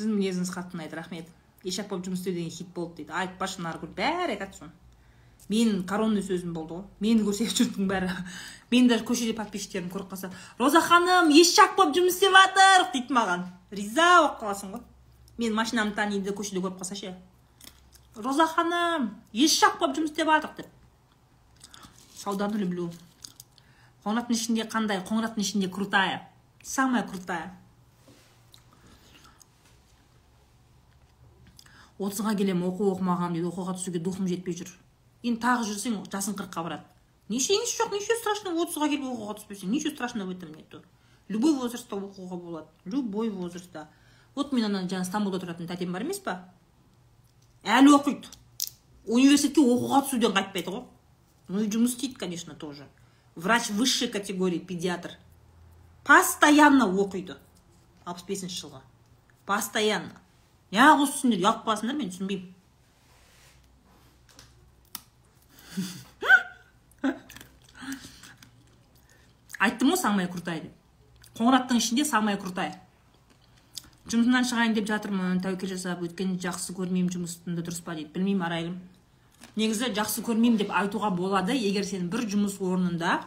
Speaker 1: сіздің мінезіңіз қатты ұнайды рахмет. Ешак болып жұмыс істеу деген хит болды дейді. Айтпашы наргүл. Бәрі айтады соны. Менің коронный сөзім болды ғой. Мені көрсе жұрттың бәрі. Мені даже көшеде подписчиктерім көріп қалса роза ханым ешак болып жұмыс істеп жатыр! дейді маған. Риза болып қаласың ғой. Мен машинамды таниды көшеде көріп қалса ше? Роза ханым ешак болып жұмыс істеп жатыр деп. Сауданы люблю. Қоңыраттың ішінде қандай? Қоңыраттың ішінде крутая. Самая крутая. Отызға келемін оқу оқымағанмын дейді. Оқуға түсуге духым жетпей жүр. Енді тағы жүрсең жасың қырыққа барады. Ничего жоқ ничего страшного отызға келіп оқуға түспесең ничего страшного в этом нету. Любой возрастта оқуға болады. Любой возрастта. Вот мен ана жаңа стамбулда тұратын тәтем бар емес па әлі оқиды. Университетке оқуға түсуден қайтпайды ғой. Ну и жұмыс істейді конечно тоже. Врач высшей категории педиатр. Постоянно оқиды. Алпыс бесінші жылға постоянно. Неғып осы түсіндер ұялып қаласыңдар мен түсінбеймін. Айттым ғой самая крутая деп. Қоңыраттың ішінде самая крутая. Жұмысымнан шығайын деп жатырмын тәуекел жасап өйткені жақсы көрмеймін жұмысымды дұрыс па дейді. Білмеймін арайлым. Негізі жақсы көрмеймін деп айтуға болады егер сен бір жұмыс орнында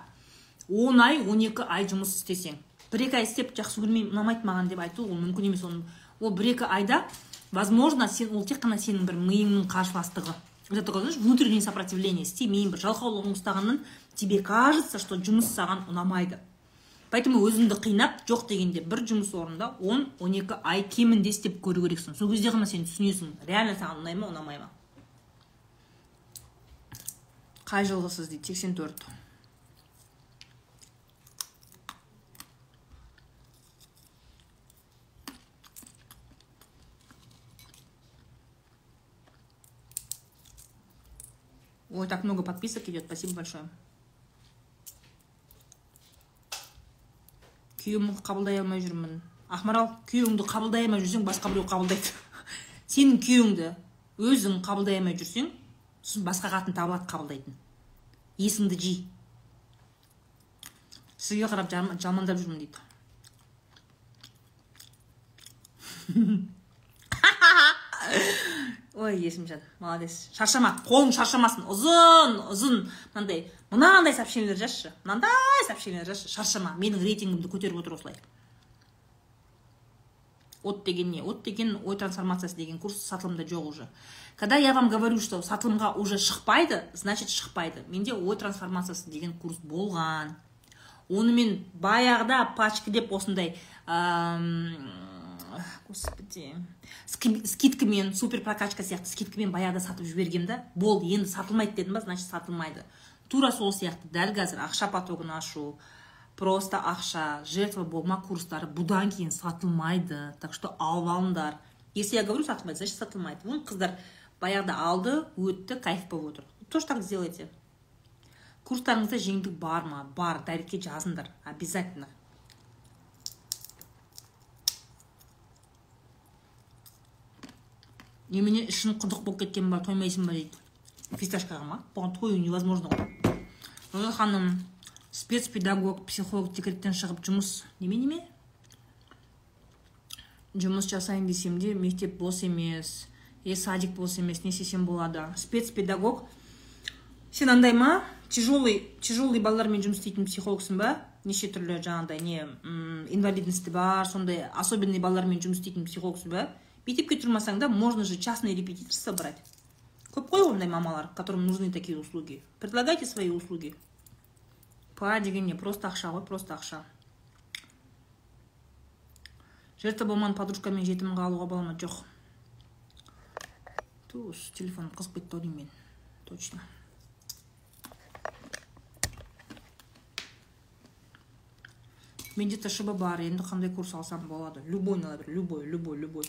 Speaker 1: он ай он екі ай жұмыс істесең. Бір екі ай істеп жақсы көрмеймін ұнамайды маған деп айту ол мүмкін емес оны ол бір екі айда возможно сен ол тек қана сенің бір миыңның қарсыластығы. Это такое знаешь внутреннее сопротивление. Істемеймін бір жалқаулығың ұстағаннан тебе кажется что жұмыс саған ұнамайды. Поэтому өзіңді қинап жоқ дегенде бір жұмыс орнында он он екі ай кемінде істеп көру керексің. Сол кезде ғана сен түсінесің. Реально саған ұнай ма ұнамай ма? Қай жылғысыз дейді? сексен төрт. Ой, так много подписок идет. Спасибо большое. Күйеуімді қабылдай алмай жүрмін. Ақмарал күйеуіңді қабылдай алмай жүрсең басқа біреу қабылдайды. <laughs> Сенің күйеуіңді өзің қабылдай алмай жүрсең сосын басқа қатын табылады қабылдайтын. Есіңді жи. Сізге қарап жамандап жүрмін дейді. <laughs> ой есімжан молодец. Шаршама. Қолың шаршамасын. Ұзын ұзын. Мынандай мынандай сообщениелер жазшы. Мынандай сообщениелер жазшы. Шаршама. Менің рейтингімді көтеріп отыр осылай. От деген не? От деген ой трансформациясы деген курс сатылымда жоқ уже. Когда я вам говорю что сатылымға уже шықпайды значит шықпайды. Менде ой трансформациясы деген курс болған. Оны мен баяғыда пачкілеп осындай господи. Скидкамен супер прокачка сияқты. Скидкамен баяғыда сатып жібергем да. Болды енді сатылмайды дедім ба значит сатылмайды. Тура сол сияқты. Дәл қазір ақша потогын ашу просто ақша жертва болма курстары бұдан кейін сатылмайды. Так что алып алыңдар если я говорю сатылмайды значит сатылмайды. Вон қыздар баяғыда алды өтті кайф болып отыр. Тоже так сделайте. Курстарыңызда жеңілдік бар ма? Бар. Дайректке жазыңдар. Обязательно. Немене ішің құдық болып кеткен ба тоймайсың ба дейді. Фисташкаға ма? Бұған тою невозможно ғой. Роза ханым спецпедагог психолог декреттен шығып жұмыс неме неме жұмыс жасайын десем де мектеп бос емес е садик бос емес не істесем болады. Спецпедагог сен андай ма? Тяжелый тяжелый балалармен жұмыс істейтін психологсың ба? Неше түрлі жаңағыдай не инвалидности бар сондай особенный балалармен жұмыс істейтін психологсың ба? Мектепке тұрмасаң да можно же частное репетиторство брать көп қой ондай мамалар которым нужны такие услуги. Предлагайте свои услуги. Па деген не просто ақша ғой просто ақша жертва болмаған подружкамен жетімін қалуға бола ма? Жоқ. Ту телефоным қызып кетті ау деймін мен. Точно. Менде тшб бар енді қандай курс алсам болады? Любой любой любой любой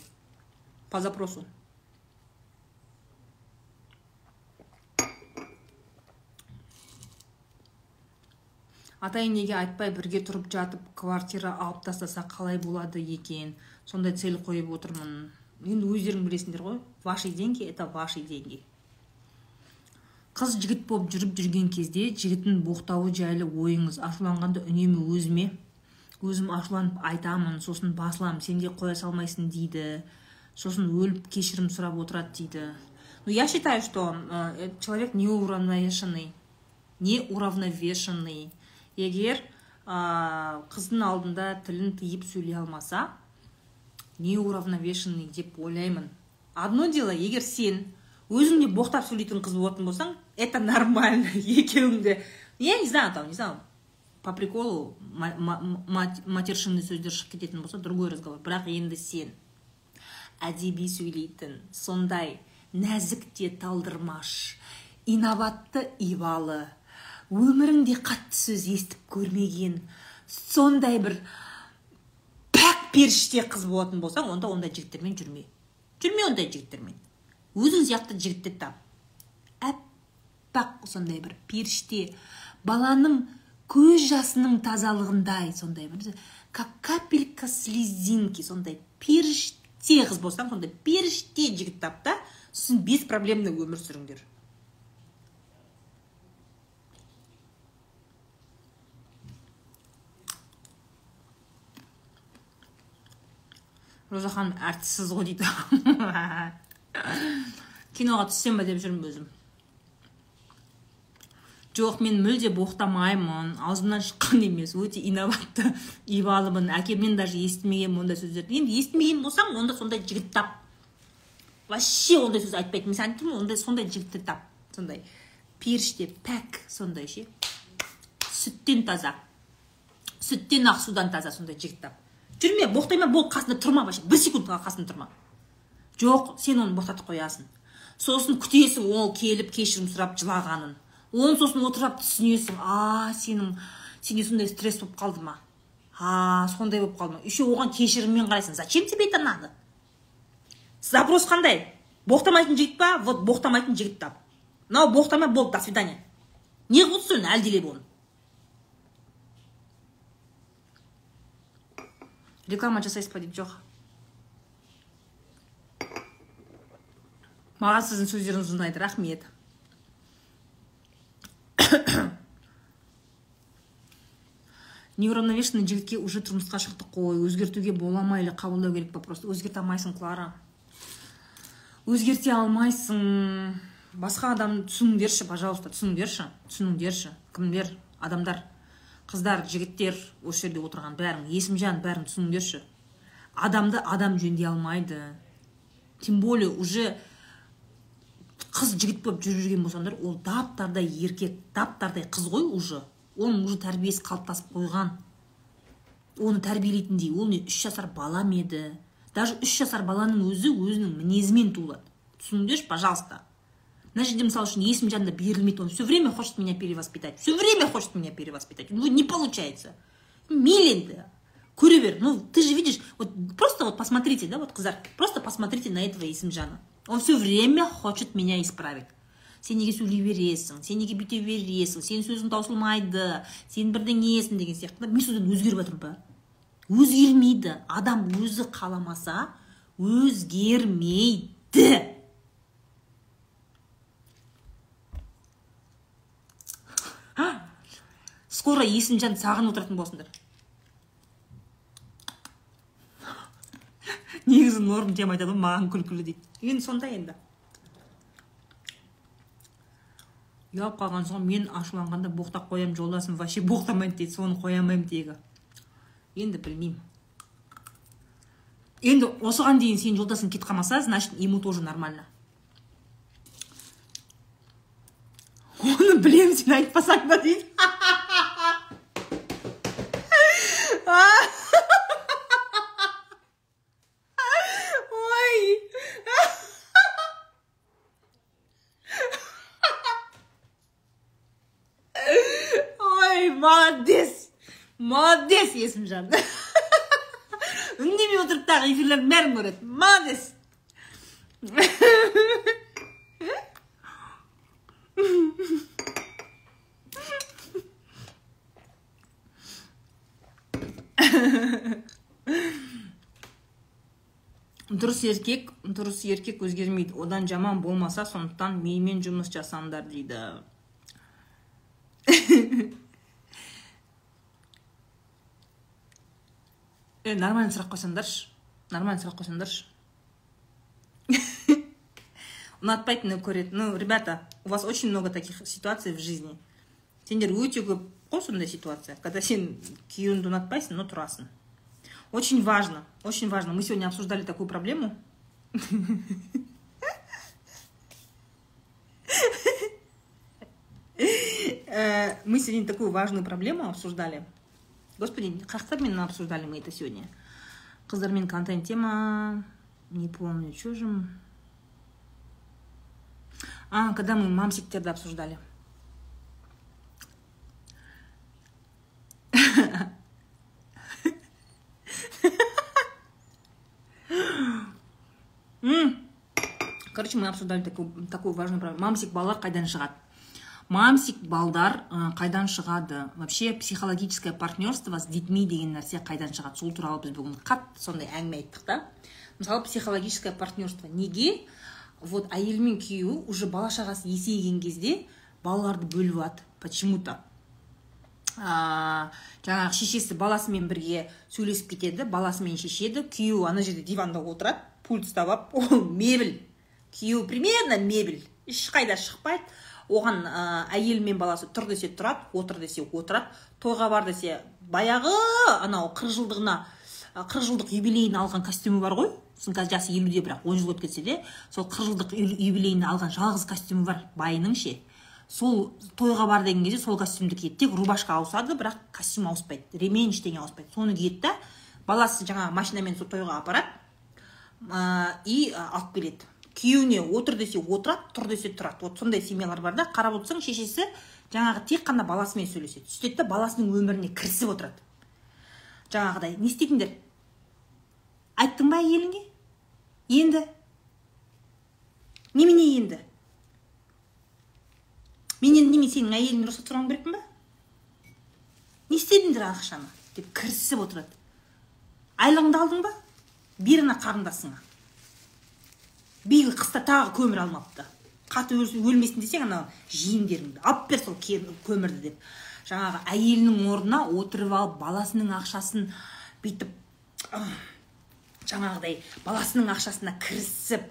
Speaker 1: по запросу. ата енеге айтпай бірге тұрып жатып квартира алып тастаса қалай болады екен? Сондай цель қойып отырмын. Енді өздерің білесіңдер ғой. Ваши деньги это ваши деньги. Қыз жігіт болып жүріп жүрген кезде жігіттің боқтауы жайлы ойыңыз ашуланғанда үнемі өзіме өзім ашуланып айтамын сосын басыламын сенде қоя салмайсың дейді сосын өліп кешірім сұрап отырады дейді. Ну я считаю что э, человек неуравновешенный неуравновешенный. Егер ә, қыздың алдында тілін тыйып сөйлей алмаса неуравновешенный деп ойлаймын. Одно дело егер сен өзің де боқтап сөйлейтін қыз болатын болсаң это нормально <laughs> екеуіңді я не знаю там не знаю по приколу матершинный сөздер шығып кететін болса другой разговор. Бірақ енді сен. Әдеби сөйлейтін сондай нәзік те талдырмаш инабатты ибалы өміріңде қатты сөз естіп көрмеген сондай бір пәк періште қыз болатын болсаң онда ондай жігіттермен жүрме. Жүрме ондай жігіттермен. Өзің сияқты жігітті тап. Әппақ сондай бір періште баланың көз жасының тазалығындай сондай бір как капелька слезинки сондай періште қыз болсаң сондай періште жігіт тап та сосын беспроблемный өмір сүріңдер. Роза ханым әртіссіз ғой дейді. <laughs> Киноға түссем ба деп жүрмін өзім. Жоқ мен мүлде боқтамаймын. Аузымнан шыққан емес өте инабатты <laughs> ибалымын әкемнен даже естімегенмін ондай сөздерді. Енді естімеген болсаң онда сондай жігіт тап. Вообще ондай сөз айтпайтын мен саған айтып ондай сондай жігітті тап. Сондай періште пәк сондай ше. Сүттен таза. Сүттен ақ судан таза сондай жігіт тап. Жүрме боқтайма бол қасында тұрма вообще. Бір секундқа қасында тұрма. Жоқ сен оны боқтатып қоясың. Сосын күтесің ол келіп кешірім сұрап жылағанын. Оны сосын отырып түсінесің а сенің сенде сондай стресс болып қалды ма? А сондай болып қалды ма? Еще оған кешіріммен қарайсың. Зачем тебе это надо? Запрос қандай? Боқтамайтын жігіт па? Вот боқтамайтын жігіт тап мынау боқтамай болды до свидания. Не қылып отырсың әлдилеп оны? Реклама жасайсыз ба дейді жоқ? Маған сіздің сөздеріңіз ұнайды рахмет. <coughs> неуравновешенный жігітке уже тұрмысқа шықтық қой. Өзгертуге бола ма или қабылдау керек па? Просто өзгерте алмайсың клара. Өзгерте алмайсың. Басқа адам түсініңдерші пожалуйста түсініңдерші түсініңдерші. Кімдер? Адамдар. Қыздар жігіттер осы жерде отырған бәрің есімжан бәрін түсініңдерші. Адамды адам жөндей алмайды. Тем более уже қыз жігіт болып жүріп жүрген болсаңдар ол дап дардай еркек дап дардай қыз ғой уже. Оның уже тәрбиесі қалыптасып қойған. Оны тәрбиелейтіндей ол не үш жасар бала ма еді. Даже үш жасар баланың өзі өзінің мінезімен туылады. Түсініңдерші пожалуйста. Мына жерде мысалы үшін есімжан да берілмейді он все время хочет меня перевоспитать. Все время хочет меня перевоспитать. Ну не получается. Мейлі көре бер ну ты же видишь вот просто вот посмотрите да вот қыздар просто посмотрите на этого есімжана он все время хочет меня исправить. Сен неге сөйлей бересің сен неге бүйте бересің сенің сөзің таусылмайды сен бірдеңесің деген сияқты. Мен содан өзгеріп жатырмын ба? Өзгермейді. Адам өзі қаламаса өзгермейді. Скоро есімжан сағынып отыратын боласыңдар негізі норм тема айтады ғой маған күлкілі дейді. Енді сондай енді. Ұялып қалған соң мен ашуланғанда боқтап қоямын жолдасым вообще боқтамайды дейді соны қоя алмаймын тегі. Енді білмеймін. Енді осыған дейін сенің жолдасың кетіп қалмаса значит ему тоже нормально. Оны білемін сен айтпасаң да дейді. Молодец есімжан үндемей отырып тағы эфирлердің бәрін көреді. Молодец дұрыс еркек дұрыс еркек өзгермейді. Одан жаман болмаса сондықтан менімен жұмыс жасаңдар дейді. е нормально сұрақ қойсаңдаршы нормально сұрақ қойсаңдаршы ұнатпайтыны көреді ну ребята у вас очень много таких ситуаций в жизни сендер өте көп қой сондай ситуация когда сен күйеуіңді ұнатпайсың но тұрасың очень важно очень важно мы сегодня обсуждали такую проблему <laughs> э, мы сегодня такую важную проблему обсуждали господи қаяқтармен обсуждали мы это сегодня. Қыздармен контент тема не помню что же а когда мы мамсиктерді обсуждали. Короче мы обсуждали такую, такую важную проблему. Мамсик балалар қайдан шығады мамсик балдар қайдан шығады? Вообще психологическое партнерство с детьми деген нәрсе қайдан шығады? Сол туралы біз бүгін қатты сондай әңгіме айттық та. Мысалы психологическое партнерство неге? Вот әйел мен күйеуі уже бала шағасы есейген кезде балаларды бөліп алады. Почему то ә, жаңағы шешесі баласымен бірге сөйлесіп кетеді баласымен шешеді. Күйеуі ана жерде диванда отырады пульт ұстап алып <laughs> ол мебель. Күйеуі примерно мебель. Ешқайда шықпайды. Оған ә, әйелі мен баласы тұр десе тұрады отыр десе отырады тойға бар десе баяғы анау қырық жылдығына қырық жылдық юбилейін алған костюмі бар ғой. Сосын қазір жасы елуде бірақ он жыл өтіп кетсе де сол қырық жылдық юбилейіне алған жалғыз костюмі бар байының ше. Сол тойға бар деген кезде сол костюмді киеді. Тек рубашка ауысады бірақ костюм ауыспайды. Ремень ештеңе ауыспайды. Соны киеді да баласы жаңағы машинамен сол тойға апарады и алып келеді. Күйеуіне отыр десе отырады тұр десе тұрады. Вот сондай семьялар бар да. Қарап отырсаң шешесі жаңағы тек қана баласымен сөйлеседі. Сөйтеді да баласының өміріне кірісіп отырады. Жаңағыдай не істейдіңдер айттың ба әйеліңе? Енді? Немене енді? Мен енді неме сенің әйеліңнен рұқсат сұрауым керекпін ба? Не істедіңдер ақшаны? деп кірісіп отырады. Айлығыңды алдың ба? Бер ана қарындасыңа. Биыл қыста тағы көмір алмапты. Қатып өлмесін десең анау жиендеріңді алып бер сол көмірді деп. Жаңағы әйелінің орнына отырып алып баласының ақшасын бүйтіп жаңағыдай баласының ақшасына кірісіп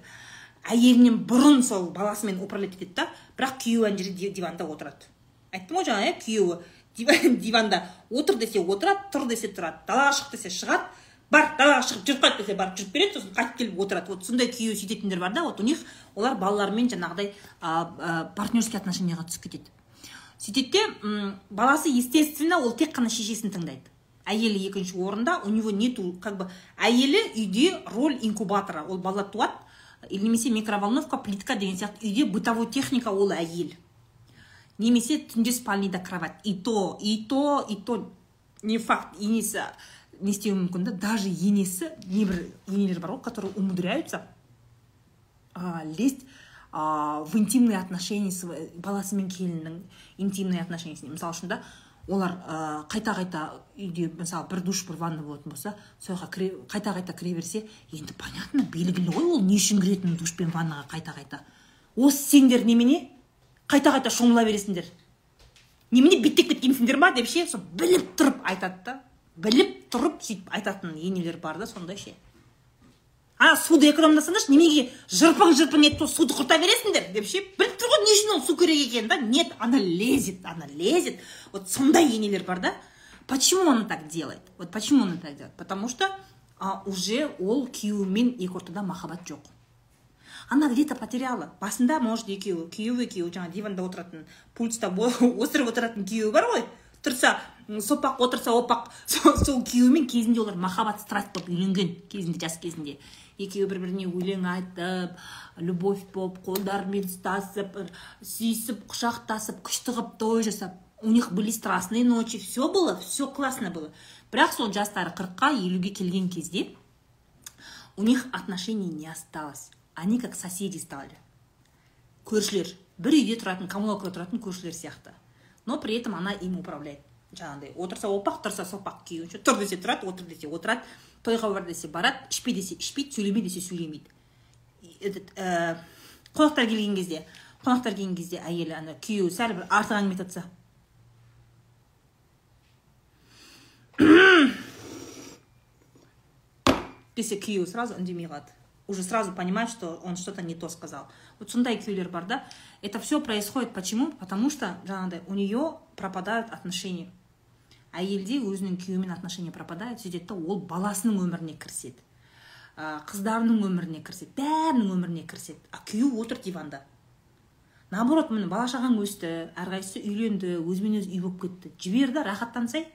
Speaker 1: әйелінен бұрын сол баласымен управлять етеді да бірақ күйеуі ана жерде диванда отырады. Айттым ғой жаңа иә күйеуі <laughs> диванда отыр десе отырады тұр десе тұрады далаға шық десе шығады бар далаға шығып жүріп қайт десе барып жүріп береді сосын қайтып келіп отырады. Вот сондай күйеу сөйтетіндер бар да вот у них олар балаларымен жаңағыдай партнерский отношенияға түсіп кетеді. Сөйтеді де баласы естественно ол тек қана шешесін тыңдайды. Әйелі екінші орында у него нету как бы әйелі үйде роль инкубатора. Ол бала туады немесе микроволновка плитка деген сияқты үйде бытовой техника ол әйел. Немесе түнде спальныйда кровать. И то и то и то. Не факт енесі не істеуі мүмкін да даже енесі небір енелер бар ғой которые умудряются а, лезть а, в интимные отношения баласы мен келіннің интимный отношениясіне мысалы үшін да олар ә, қайта қайта үйде мысалы бір душ бір ванна болатын болса сол жаққа қайта қайта кіре берсе енді понятно белгілі ғой ол не үшін кіретін душ пен ваннаға қайта қайта осы сендер немене? Қайта қайта шомыла бересіңдер. Немене беттеп кеткенсіңдер ма деп ше сол біліп тұрып айтады да. Біліп тұрып сөйтіп айтатын енелер бар да сондай ше? А суды экономдасаңдаршы неменеге жырпың жырпың етіп суды құрта бересіңдер деп ше? Біліп тұр ғой не үшін ол су керек екенін да? Нет она лезет она лезет. Вот сондай енелер бар да. Почему она так делает? Вот почему она так делает? Потому что а, уже ол күйеуімен екі ортада махаббат жоқ. Она где то потеряла. Басында может екеуі күйеуі екеуі жаңағы диванда отыратын пульт ұстап <laughs> осырып отыратын күйеуі бар ғой. Тұрса сопақ отырса опақ. <laughs> Сол күйеуімен кезінде олар махаббат страсть болып үйленген кезінде жас кезінде. Екеуі бір біріне өлең айтып любовь болып қолдарымен ұстасып сүйісіп құшақтасып күшті қылып той жасап. У них были страстные ночи. Все было все классно было. Бірақ сол жастары қырыққа елуге келген кезде у них отношений не осталось. Они как соседи стали. Көршілер. Бір үйде тұратын коммуналкада тұратын көршілер сияқты. Но при этом она им управляет. Жаңағыдай отырса опақ тұрса сопақ күйеуінше тұр десе тұрады отыр десе отырады тойға бар десе барады ішпе десе ішпейді сөйлеме десе сөйлемейді. Этот ә, қонақтар келген кезде қонақтар келген кезде әйелі ана күйеуі сәл бір артық әңгіме айтып <coughs> десе күйеуі сразу үндемей қалады. Уже сразу понимает что он что то не то сказал. Вот сондай күйеулер бар да? Это все происходит. Почему? Потому что жаңағыдай у нее пропадают отношения. Әйелде өзінің күйеуімен отношения пропадает сөйтеді да ол баласының өміріне кіріседі. Қыздарының өміріне кіріседі бәрінің өміріне кіріседі. А күйеуі отыр диванда. Наоборот міне бала шағаң өсті әрқайсысы үйленді өзімен өзі үй болып кетті. Жібер да рахаттансай.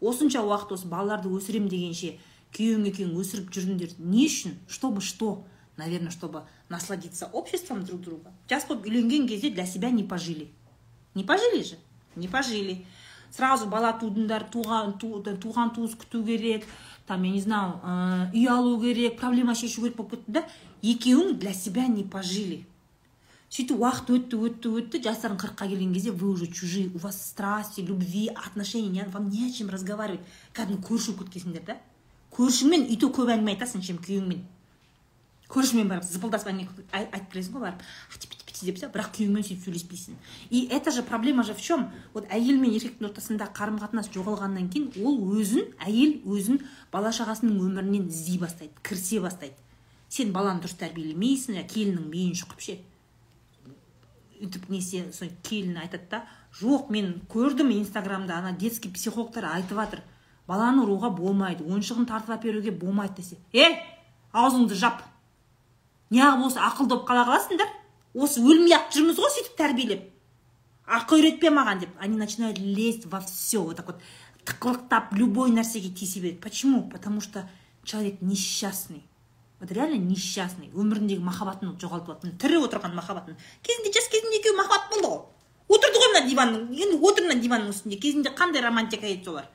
Speaker 1: Осынша уақыт осы балаларды өсірем дегенше күйеуің екеуің өсіріп жүрдіңдер не үшін? Чтобы что? Наверное чтобы насладиться обществом друг друга. Жас болып үйленген кезде для себя не пожили. Не пожили же? Не пожили. Сразу бала тудыңдар туған туған туыс күту керек там я не знаю үй алу керек проблема шешу керек болып кетті да екеуің для себя не пожили. Сөйтіп уақыт өтті өтті өтті жастарың қырыққа келген кезде вы уже чужие у вас страсти любви отношения вам не о чем разговаривать. Кәдімгі көрші болып кеткенсіңдер да. Көршіңмен то көп әңгіме айтасың чем күйеуіңмен. Көршіңмен барып зыпылдасып әңгіме айтып келесің ғой барып. Деп бірақ күйеуіңмен сөйтіп сөйлеспейсің. И это же проблема же в чем вот әйел мен еркектің ортасында қарым қатынас жоғалғаннан кейін ол өзін әйел өзін бала шағасының өмірінен іздей бастайды кірісе бастайды. Сен баланы дұрыс тәрбиелемейсің келіннің миын шұқып ше. Өйтіп несе сол келіні айтады да жоқ мен көрдім инстаграмда ана детский психологтар айтып жатыр баланы ұруға болмайды ойыншығын тартып әперуге болмайды десе. Е аузыңды жап. Неғып осы ақылды болып қала қаласыңдар. Осы өлмей ақ жүрміз ғой сөйтіп тәрбиелеп. Ақыл үйретпе маған деп. Они начинают лезть во все вот так вот тықылықтап любой нәрсеге тиісе береді. Почему? Потому что человек несчастный. Вот реально несчастный. Өміріндегі махаббатын жоғалтып алды тірі отырған махаббатын. Кезінде жас кезінде екеуі махаббат болды ғой. Отырды ғой мына диванның. Енді отыр мына диванның үстінде. Кезінде қандай романтика еді солар?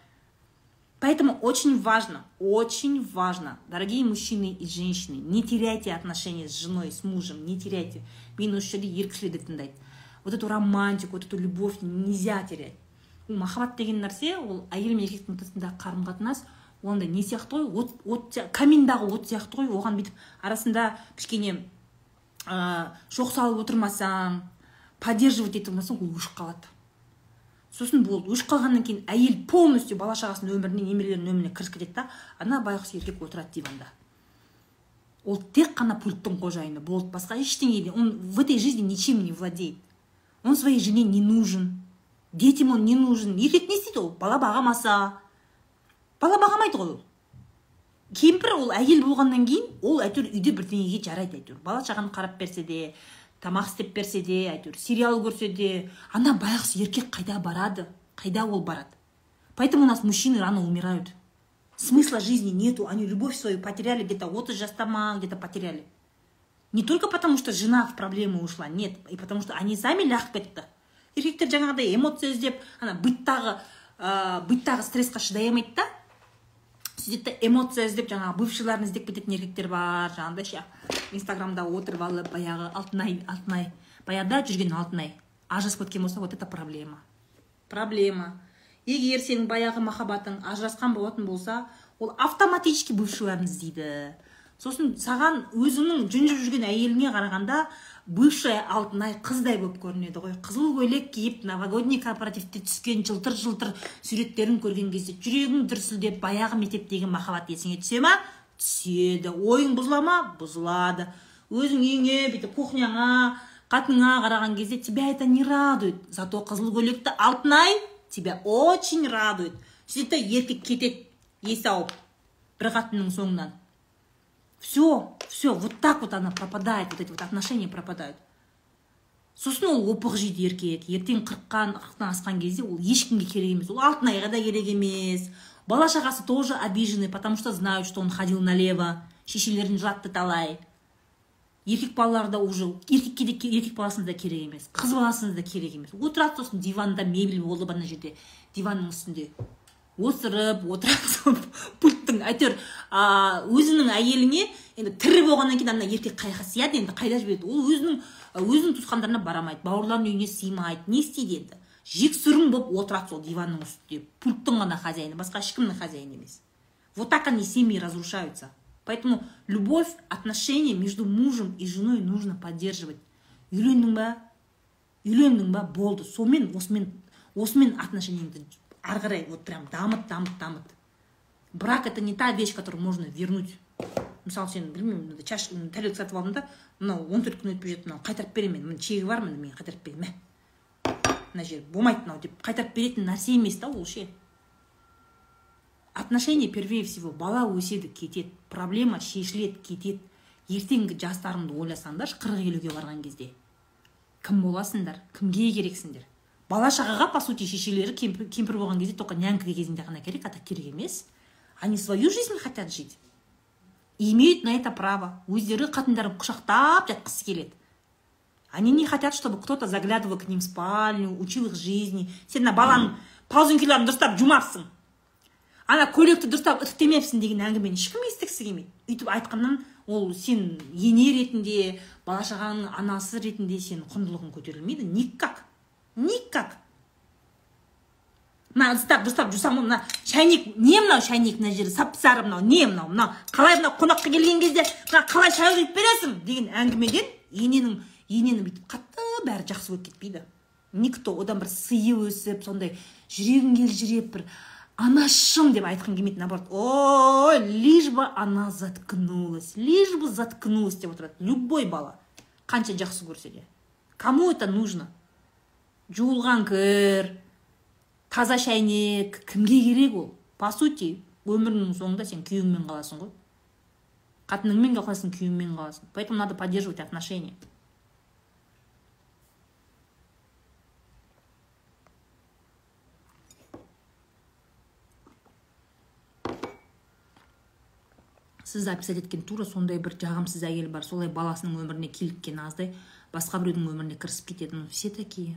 Speaker 1: Поэтому очень важно, очень важно, дорогие мужчины и женщины, не теряйте отношения с женой, с мужем, не теряйте. Мен осы жерде кісілерді тыңдайды. Вот эту романтику, вот эту любовь нельзя терять. махаббат деген нәрсе ол әйел мен еркектің ортасындағы қарым қатынас ондай не сияқты ғой от, от каминдағы от сияқты ғой оған бүйтіп арасында кішкене ә, шоқ салып отырмасаң поддерживать ете алмасаң ол өшіп қалады сосын болды өшіп қалғаннан кейін әйел полностью бала шағасының өміріне немерелерінің өміріне кірісіп кетеді да ана байғұс еркек отырады диванда. Ол тек қана пульттың қожайыны болды басқа ештеңе он в этой жизни ничем не владеет. Он своей жене не нужен детям он не нужен. Еркек не істейді ол бала бағамаса. Бала бағамайды ғой ол. Кемпір ол әйел болғаннан кейін ол әйтеуір үйде бірдеңеге жарайды әйтеуір. Бала шағаны қарап берсе де тамақ істеп берсе де әйтеуір сериал көрсе де ана байғұс еркек қайда барады? Қайда ол барады? Поэтому у нас мужчины рано умирают. Смысла жизни нету они любовь свою потеряли где то отыз жаста ма где то потеряли. Не только потому что жена в проблемы ушла нет и потому что они сами лағып кетті еркектер жаңағыдай эмоция іздеп ана быттағы ә, быттағы стрессқа шыдай алмайды да. Да эмоция іздеп жаңағы бывшийларын іздеп кететін еркектер бар жаңағыдай ше. Инстаграмда отырып алып баяғы алтынай алтынай баяғыда жүрген алтынай. Ажырасып кеткен болса вот это проблема. Проблема. Егер сенің баяғы махаббатың ажырасқан болатын болса ол автоматически бывшийларын іздейді. Сосын саған өзіңнің жүнжіп жүрген әйеліңе қарағанда бывшая алтынай қыздай болып көрінеді ғой. Қызыл көйлек киіп новогодний корпоративте түскен жылтыр жылтыр суреттерін көрген кезде жүрегің дүрсілдеп баяғы мектептегі махаббат есіңе түсе ма? Түседі. Ойың бұзыла ма? Бұзылады. Өзің үйіңе бүйтіп кухняңа қатыныңа қараған кезде тебя это не радует. Зато қызыл көйлекті алтынай тебя очень радует. Сөйтеді да еркек кетеді есі ауып бір қатынның соңынан. Все все вот так вот она пропадает вот эти вот отношения пропадают. Сосын ол опық жейді еркек ертең қырықтан қырықтан асқан кезде ол ешкімге керек емес ол алтынайға да керек емес. Бала шағасы тоже обижены потому что знают что он ходил налево шешелерін жылатты талай. Еркек балалары да уже еркекке де еркек баласына да керек емес қыз баласына да керек емес. Отырады сосын диванда мебель болып ана жерде диванның үстінде. Осырып отырады сол <laughs> пульттің әйтеуір өзінің әйеліне енді тірі болғаннан кейін ана еркек қайға сияды енді қайда жібереді? Ол өзінің өзінің туысқандарына барамайды бауырларының үйіне сыймайды не істейді енді? Жексұрын болып отырады сол диванның үстінде. Пульттың ғана хозяині басқа ешкімнің хозяині емес. Вот так они семьи разрушаются. Поэтому любовь отношения между мужем и женой нужно поддерживать. Үйлендің ба? Үйлендің ба? Болды. Сонымен осымен осымен отношениеңді ары қарай вот прям дамыт дамыт дамыт. Брак это не та вещь которую можно вернуть. Мысалы сен білмеймін чаш тарелка сатып алдым да мынау он төрт күн өтпей жатты мынау қайтарып беремін мен міне чегі бар міне мен қайтарып беремін мә. Мына жер болмайды мынау деп қайтарып беретін нәрсе емес та ол ше. Отношения первее всего бала өседі кетеді проблема шешіледі кетеді. Ертеңгі жастарыңды ойласаңдаршы қырық елуге барған кезде. Кім боласыңдар кімге керексіңдер бала шағаға по сути шешелері кемпір, болған кезде только нянька кезінде ғана керек а так керек емес. Они свою жизнь хотят жить. Имеют на это право. Өздері қатындарын құшақтап жатқысы келеді. Они не хотят чтобы кто то заглядывал к ним в спальню учил их жизни. Сен мына баланың ползункиларын дұрыстап жумапсың. Ана көйлекті дұрыстап үтіктемепсің деген әңгімені ешкім естігісі келмейді. Өйтіп айтқаннан ол сен ене ретінде бала шағаның анасы ретінде сен құндылығың көтерілмейді никак. Никак. Мына ыдыстар дұрыстап жусаң мына шайнек не мынау шайнек мына жері сап сары мынау не мынау мынау? Қалай мынау қонаққа келген кезде мына қалай шай құйып бересің? Деген әңгімеден ененің енені бүйтіп қатты бәрі жақсы көріп кетпейді. Никто одан бір сыйы өсіп сондай жүрегің елжіреп бір анашым! деп айтқың келмейді наоборот. Ой лишь бы она заткнулась лишь бы заткнулась! деп отырады. Любой бала. Қанша жақсы көрсе де. Кому это нужно? Жуылған кір таза шәйнек кімге керек ол? По сути өміріңнің соңында сен күйеуіңмен қаласың ғой. Қатыныңмен қаласың күйеуіңмен қаласың. Поэтому надо поддерживать отношения. Сіз записать еткен тура сондай бір жағымсыз әйел бар. Солай баласының өміріне киліккен аздай басқа біреудің өміріне кірісіп кетеді ну все такие.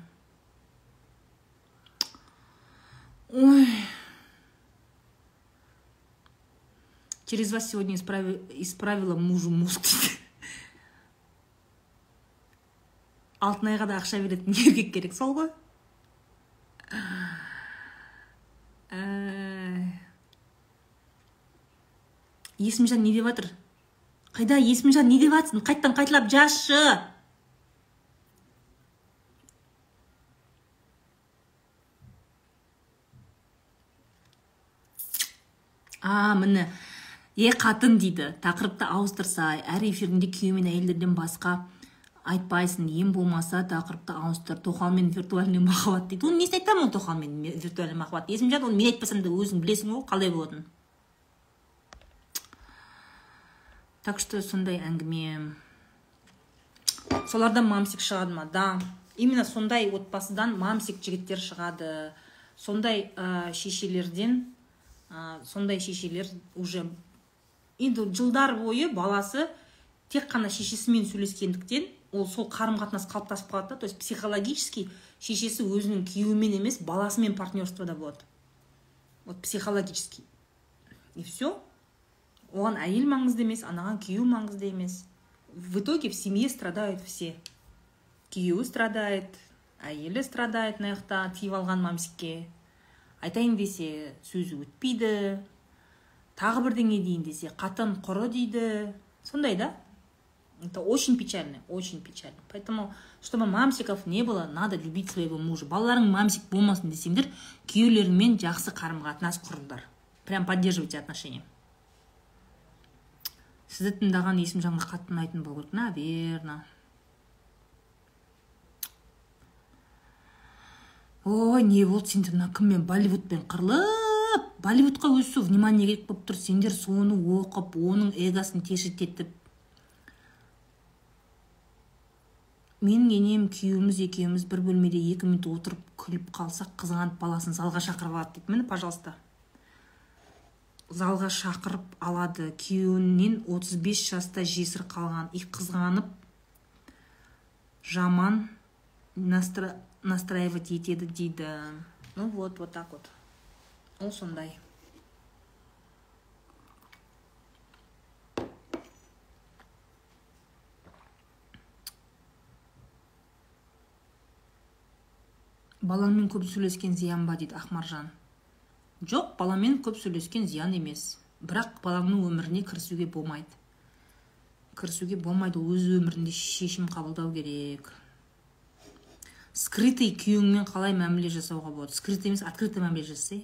Speaker 1: Ой. Через вас сегодня исправи... исправила мужу мозг. Алтын айға да ақша беретін <laughs> еркек керек сол ғой. Есімжан не деп жатыр? Қайда? Есімжан не деп жатсың қайттан қайталап жазшы а міне. Е қатын дейді. Тақырыпты ауыстырса әр эфирінде күйеу мен әйелдерден басқа айтпайсың. Ең болмаса тақырыпты ауыстыр. Тоқал мен виртуальный махаббат дейді. Оны несін айтамын ол тоқал мен виртуальный махаббат? Есімжан оны мен айтпасам да өзің білесің ғой қалай болатынын. Так что сондай әңгіме. Солардан мамсик шығады ма? Да. Именно сондай отбасыдан мамсик жігіттер шығады. Сондай ә, шешелерден ә, сондай шешелер уже енді жылдар бойы баласы тек қана шешесімен сөйлескендіктен ол сол қарым қатынас қалыптасып қалады да. То есть психологически шешесі өзінің күйеуімен емес баласымен партнерствода болады. Вот психологически и все оған әйел маңызды емес анаған күйеу маңызды емес. В итоге в семье страдают все. Күйеуі страдает әйелі страдает мына жақта тиіп алған мамсикке. Айтайын десе сөзі өтпейді. Тағы бірдеңе дейін десе қатын құры дейді. Сондай да. Это очень печально очень печально. Поэтому чтобы мамсиков не было надо любить своего мужа. Балаларың мамсик болмасын десеңдер күйеулеріңмен жақсы қарым қатынас құрыңдар. Прям поддерживайте отношения. Сізді тыңдаған есімжанға қатты ұнайтын болу керек ой не болды сендер мына кіммен болливудпен қырылып болливудқа өсу внимание керек болып тұр. Сендер соны оқып оның эгосын тешітетіп менің енем күйеуіміз екеуміз бір бөлмеде екі минут отырып күліп қалсақ қызғанып баласын залға шақырып алады дейді. Міне пожалуйста. Залға шақырып алады. Күйеуінен 35 жаста жесір қалған. И қызғанып жаман настраивать етеді дейді ну вот вот так вот. Ол сондай балаңмен көп сөйлескен зиян ба дейді ақмаржан жоқ баламен көп сөйлескен зиян емес. Бірақ балаңның өміріне кірісуге болмайды. Кірісуге болмайды ол өз өмірінде шешім қабылдау керек. Скрытый күйеуіңмен қалай мәміле жасауға болады? Скрытый емес открытый мәміле жасай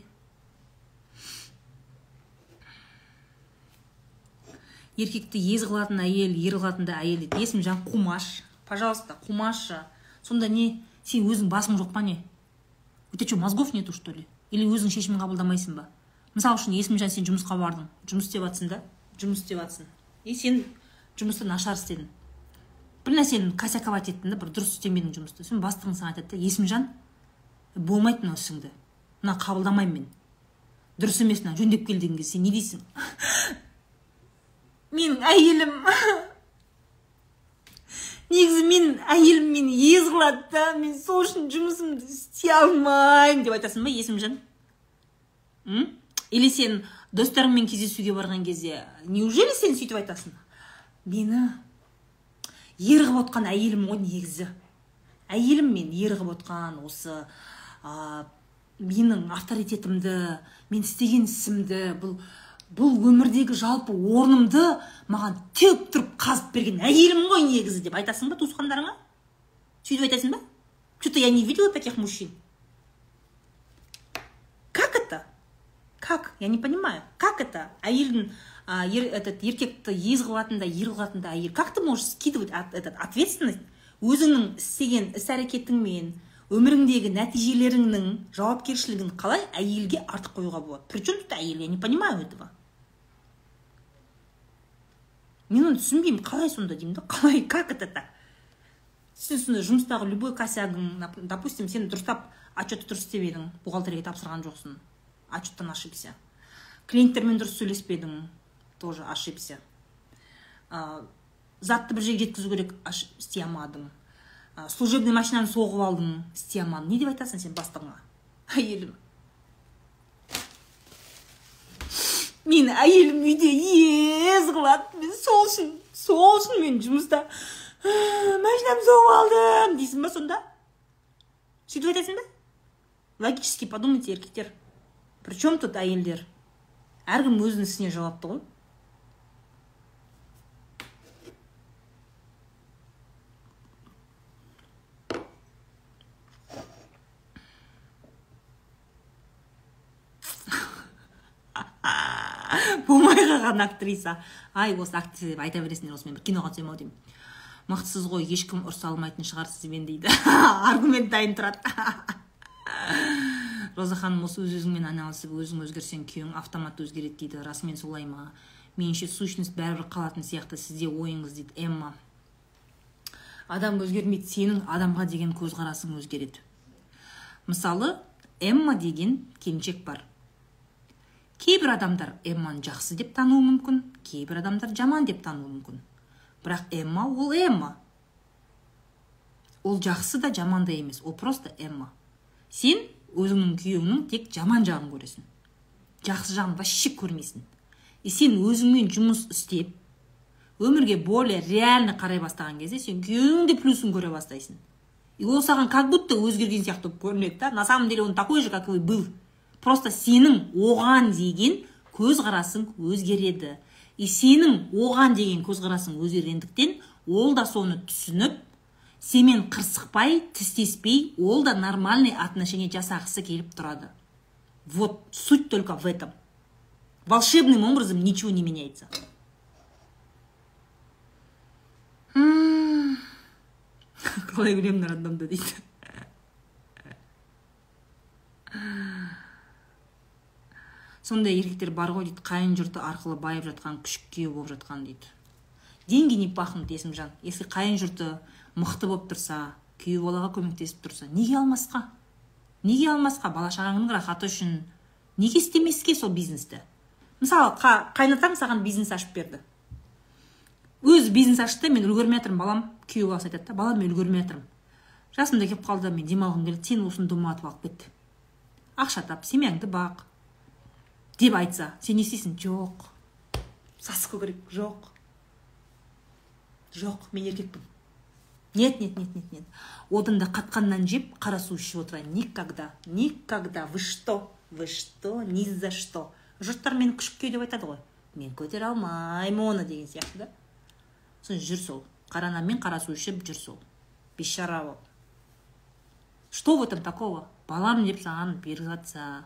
Speaker 1: еркекті ез қылатын әйел ер қылатын да әйел дейді. Есімжан қумаш пожалуйста қумашы сонда не? Сен өзің басың жоқ па не? У тебя что мозгов нету что ли? Или өзің шешім қабылдамайсың ба? Мысалы үшін есімжан сен жұмысқа бардың. Жұмыс істеп жатсың да. Жұмыс істеп жатсың и сен жұмысты нашар істедің. Бір нәрсені косяковать еттің да бір дұрыс істемедің жұмысты сосын бастығың саған айтады да есімжан болмайды мынау ісіңді. Мына қабылдамаймын мен. Дұрыс емес мына жөндеп кел деген кезде сен не дейсің? <laughs> Менің әйелім. <laughs> Негізі менің әйелім мені ез қылады да мен сол үшін жұмысымды істей алмаймын деп айтасың ба есімжан м? Или сен достарыңмен кездесуге барған кезде неужели сен сөйтіп айтасың? Мені ер қылып отқан әйелім ғой негізі. Әйелім мен ер қылып отқан осы ә, менің авторитетімді мен істеген ісімді бұл бұл өмірдегі жалпы орнымды маған теуіп тұрып қазып берген әйелім ғой негізі деп. Айтасың ба туысқандарыңа? Сөйтіп айтасың ба? Что то я не видела таких мужчин. Как это? Как? Я не понимаю. Как это? Әйелдің а, ер, этот еркекті ез қылатында ер қылатында әйел. Как ты можешь скидывать от, этот ответственность өзіңнің істеген іс әрекетіңмен өміріңдегі нәтижелеріңнің жауапкершілігін қалай әйелге артық қоюға болады? При чем тут әйел я не понимаю этого. Мен оны түсінбеймін қалай сонда деймін да қалай как это так? Сен сонда жұмыстағы любой косягың допустим сен дұрыстап отчетты дұрыс істеп едің бухгалтерияға тапсырған жоқсың отчеттан ошибся. Клиенттермен дұрыс сөйлеспедің тоже ошибся. Затты бір жерге жеткізу керек істей алмадың служебный машинаны соғып алдың істей алмадың не деп айтасың сен бастығыңа? Әйелім. Мені әйелім үйде ез қылады. Мен сол үшін сол үшін мен жұмыста машинамды соғып алдым! дейсің ба сонда? Сөйтіп айтасың ба? Логически подумайте еркектер. При чем тут әйелдер? Әркім өзінің ісіне жауапты ғой. Болмай қалған актриса. Ай осы актриса деп айта бересіңдер осымен бір киноға түсемін ау деймін мықтысыз ғой ешкім ұрса алмайтын шығар сізбен дейді. <laughs> Аргумент дайын тұрады <laughs> роза ханым осы өз өзіңмен айналысып өзің өзгерсең күйеуің автоматты өзгереді дейді. Расымен солай ма? Меніңше сущность бәрібір қалатын сияқты сізде ойыңыз дейді эмма. Адам өзгермейді сенің адамға деген көзқарасың өзгереді. Мысалы эмма деген келіншек бар. Кейбір адамдар эмманы жақсы деп тануы мүмкін кейбір адамдар жаман деп тануы мүмкін бірақ эмма ол эмма ол жақсы да жаман да емес ол просто эмма сен өзіңнің күйеуіңнің тек жаман жағын көресің жақсы жағын вообще көрмейсің и сен өзіңмен жұмыс істеп өмірге более реально қарай бастаған кезде сен күйеуіңнің де плюсын көре бастайсың и ол саған как будто өзгерген сияқты болып көрінеді да на самом деле он такой же как и был. Просто сенің оған деген көзқарасың өзгереді. И сенің оған деген көзқарасың өзгергендіктен ол да соны түсініп сенімен қырсықпай тістеспей ол да нормальный отношение жасағысы келіп тұрады. Вот суть только в этом. Волшебным образом ничего не меняется. Қалай күлемін рандомда дейді сондай еркектер бар ғой дейді. Қайын жұрты арқылы байып жатқан күшік күйеу болып жатқан дейді. Деньги не пахнут есімжан? Если қайын жұрты мықты болып тұрса күйеу балаға көмектесіп тұрса неге алмасқа? Неге алмасқа? Бала шағаңның рахаты үшін неге істемеске сол бизнесті? Мысалы қайнатаң саған бизнес ашып берді. Өзі бизнес ашты мен үлгермей жатырмын балам күйеу баласы айтады да балам мен үлгермей жатырмын. Жасым да келіп қалды мен демалғым келеді сен осыны домалатып алып кет. Ақша тап семьяңды бақ. Деп айтса сен не істейсің? Жоқ. Сасық көкірек жоқ. Жоқ мен еркекпін. Нет нет нет нет нет. Одан да қатқаннан жеп қара су ішіп отырайын. Никогда никогда. Вы что? Вы что? Ни за что? Жұрттар мені күшікке деп айтады ғой. Мен көтере алмаймын оны деген сияқты да. Сосын жүр сол. Қара нан мен қара су ішіп жүр сол. Бейшара болып. Что в этом такого? Балам деп саған беріп жатса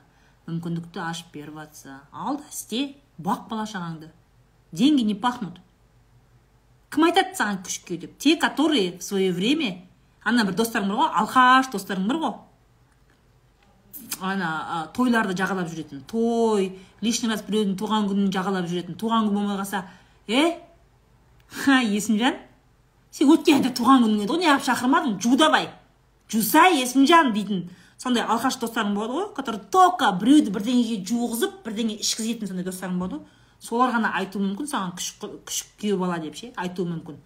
Speaker 1: мүмкіндікті ашып беріп жатса ал да істе бақ бала шағаңды. Деньги не пахнут. Кім айтады саған күшікке деп? Те которые в свое время ана бір достарың бар ғой алқаш достарың бар ғой. Ана тойларды жағалап жүретін. Той лишний раз біреудің туған күнін жағалап жүретін. Туған күн болмай қалса е? Ха есімжан? Сен өткен айда туған күнің еді ғой неғып шақырмадың? Жу давай жуса есімжан дейтін. Сондай алқаш достарың болады ғой который только біреуді бірдеңеге жуғызып бірдеңе ішкізетін сондай достарың болады ғой. Солар ғана айтуы мүмкін саған күшік күйеу бала деп ше айтуы мүмкін.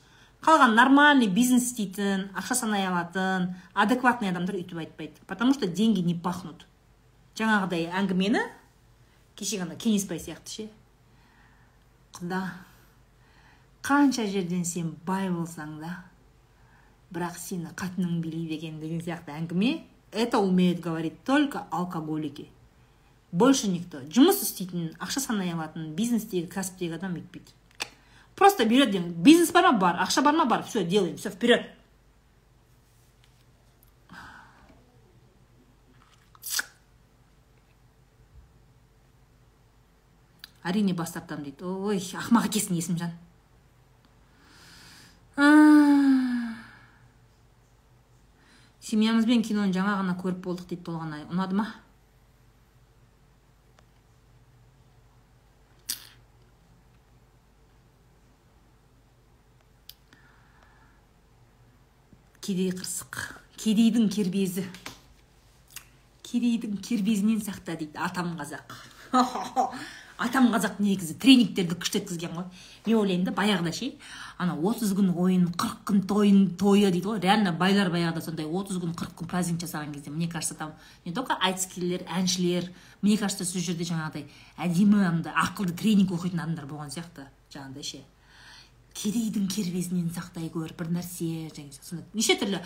Speaker 1: Қалған нормальный бизнес істейтін ақша санай алатын адекватный адамдар өйтіп айтпайды. Потому что деньги не пахнут. Жаңағыдай әңгімені кеше ғана кеңесбай сияқты ше. Құда қанша жерден сен бай болсаң да бірақ сені қатының билейді екен деген сияқты әңгіме это умеют говорить только алкоголики. Больше никто. Жұмыс істейтін ақша санай алатын бизнестегі кәсіптегі адам өйтпейді просто береді бизнес бар ма бар ақша бар ма бар все делаем все вперед әрине бас тартамын дейді ой ақымақ екенсің есімжан семьямызбен киноны жаңа ғана көріп болдық дейді толғанай ұнады ма кедей қырсық кедейдің кербезі кедейдің кербезінен сақта дейді атам қазақ <laughs> атам қазақ негізі тренингтерді күшті өткізген ғой. Мен ойлаймын да баяғыда ше ана отыз күн ойын қырық күн тойын тойы дейді ғой. Реально байлар баяғыда сондай отыз күн қырық күн праздник жасаған кезде мне кажется там не только айтыскерлер әншілер мне кажется сол жерде жаңағыдай әдемі андай ақылды тренинг оқитын адамдар болған сияқты жаңағыдай ше. Кедейдің кербезінен сақтай көр бір нәрсе және сондай. Неше түрлі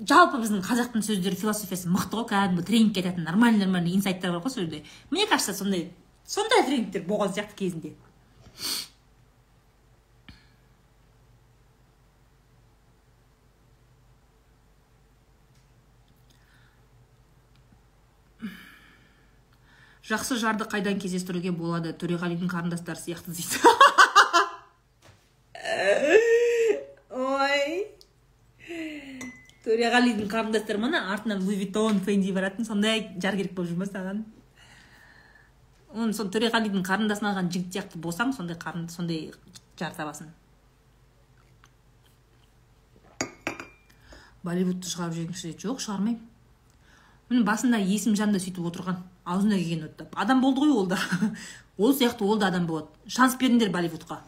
Speaker 1: жалпы біздің қазақтың сөздері философиясы мықты ғой кәдімгі тренингке айтатын нормальный нормальный инсайттар бар ғой сол жерде. Мне кажется сондай сондай тренингтер болған сияқты кезінде. Жақсы жарды қайдан кездестіруге болады? Төреғалидың қарындастары сияқты дейді. Төреғалидың қарындастары мына артынан луи виттон фенди баратын. Сондай жар керек болып жүр ма саған? Оны сол төреғалидың қарындасын алған жігіт сияқты болсаң сондай қарын сондай жар табасың. Болливудты шығарып жіберіңізші дейді жоқ шығармаймын. Міне басында есімжан да сөйтіп отырған. Аузына келген оттап адам болды ғой ол да. <laughs> Ол сияқты ол да адам болады. Шанс беріңдер болливудқа.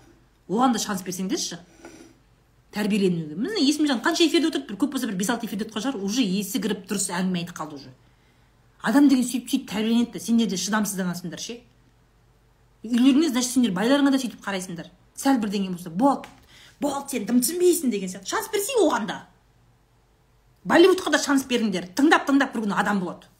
Speaker 1: Оған да шанс берсеңдерші. Тәрбиеленуге. Міне есімжан қанша эфирде отырды бір көп болса бір бес алты эфирде отырған шығар уже есі кіріп дұрыс әңгіме айтып қалды уже. Адам деген сөйтіп сөйтіп тәрбиеленеді да сендер де шыдамсызданасыңдар ше? Үйлеріңе значит сендер байларыңа да сөйтіп қарайсыңдар. Сәл бірдеңе болса болды болды сен дым түсінбейсің деген сияқты. Шанс берсей оған да. Болливудқа да шанс беріңдер. Тыңдап тыңдап бір күні адам болады.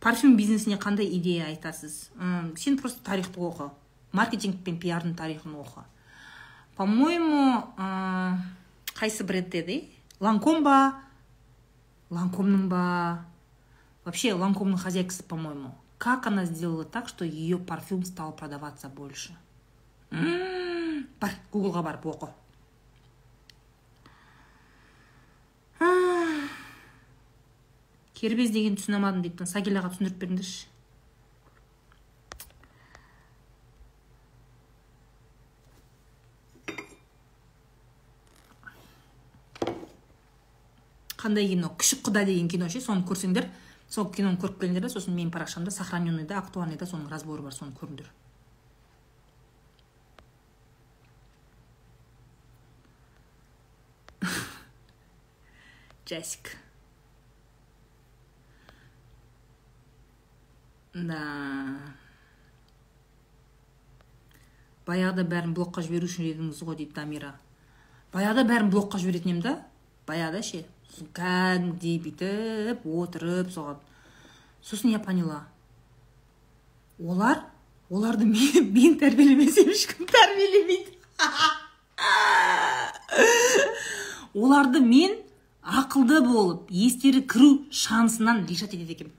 Speaker 1: Парфюм бизнесіне қандай идея айтасыз? Сен просто тарихты оқы. Маркетинг пен пиардың тарихын оқы по моему қайсы бренд еді ланком ба ланкомның ба вообще ланкомның хозяйкасы по моему как она сделала так что ее парфюм стал продаваться больше? Бар гуглға барып оқы. Кербез деген түсіне алмадым дейді сагиляға түсіндіріп беріңдерші. Қандай кино? Күшік құда деген кино ше соны көрсеңдер. Сол киноны көріп келіңдер да сосын менің парақшамда сохраненныйда актуальныйда соның разборы бар соны көріңдер. Джасик да. Баяғыда бәрін блокқа жіберуші едіңіз ғой дейді дамира. Баяғыда бәрін блокқа жіберетін едім да. Баяғыда ше. Кәдімгідей бүйтіп отырып соған. Сосын я поняла. Олар оларды мен, мен тәрбиелемесем ешкім тәрбиелемейді. <laughs> Оларды мен ақылды болып естері кіру шансынан лишать етеді екенмін.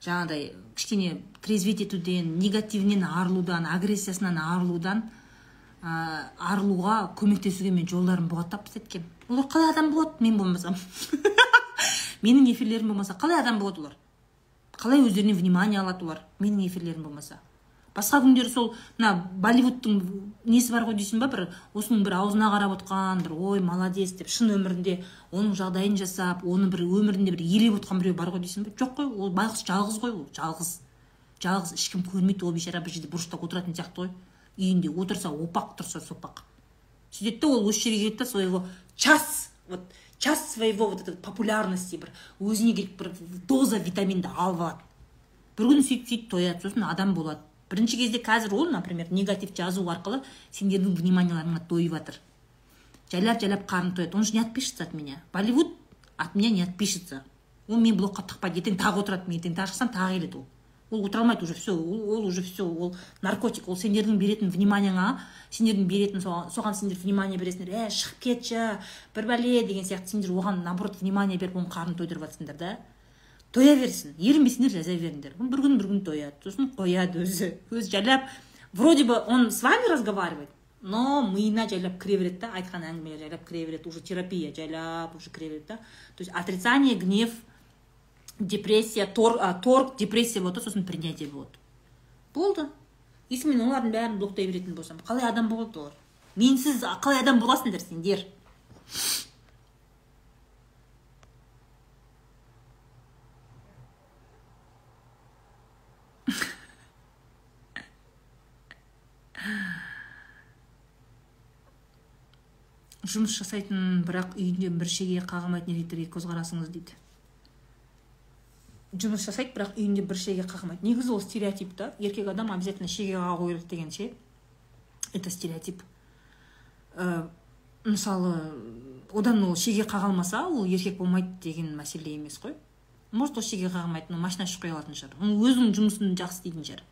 Speaker 1: Жаңағыдай кішкене трезвить етуден негативінен арылудан агрессиясынан арылудан ә, арылуға көмектесуге мен жолдарын бұғаттап тастайды екенмін. Олар қалай адам болады? Мен болмасам. <laughs> Менің эфирлерім болмаса қалай адам болады олар? Қалай өздеріне внимание алады олар? Менің эфирлерім болмаса. Басқа күндері сол мына болливудтың несі бар ғой дейсің ба? Бір осының бір аузына қарап отқан бір ой молодец деп шын өмірінде оның жағдайын жасап оны бір өмірінде бір елеп отқан біреу бар ғой дейсің ба? Жоқ қой ол байғұс жалғыз ғой ол жалғыз. Жалғыз ешкім көрмейді ол бейшара бір жерде бұрышта отыратын сияқты ғой. Үйінде отырса опақ тұрса сопақ. Сөйтеді да ол осы жерге келеді да своего час вот час своего вот этой популярности бір өзіне келіп бір доза витаминді алып алады бір күні сөйтіп сөйтіп тояды сосын адам болады. Бірінші кезде қазір ол например негатив жазу арқылы сендердің вниманиеларыңа тойып жатыр жайлап жайлап қарны тояды. Он же не отпишется от меня. Болливуд от меня не отпишется. Ол мені блокқа тықпайды. Ертең тағы отырады мен ертең тағы шықсам тағы келеді ол. Ол отыра алмайды уже все ол, уже все ол наркотик ол сендердің беретін вниманияңа сендердің беретін соған сендер внимание бересіңдер. Ә шығып кетші бір бәле деген сияқты сендер оған наоборот внимание беріп оның қарнын тойдырып жатсыңдар да. Тоя берсін ерінбесеңдер жаза беріңдер. Бір күн бір күн тояды сосын қояды өзі. Өзі жайлап вроде бы он с вами разговаривает но миына жайлап кіре береді да айтқан әңгімелер жайлап кіре береді уже терапия жайлап уже кіре береді да. То есть отрицание гнев депрессия торг, а, торг депрессия болады сосын принятие болады болды. Если мен олардың бәрін блоктай беретін болсам қалай адам болады олар? Менсіз қалай адам боласыңдар сендер? Жұмыс жасайтын бірақ үйінде бір шеге қағылмайтын еркектерге көзқарасыңыз дейді. Жұмыс жасайды бірақ үйінде бір шеге қағылмайды негізі ол стереотип та еркек адам обязательно шеге қағу керек деген ше. Это стереотип. Ә, мысалы одан ол шеге қаға алмаса ол еркек болмайды деген мәселе емес қой. Может ол шеге қағылмайтын ол машина қоя алатын шығар. Ол өзінің жұмысын жақсы істейтін шығар.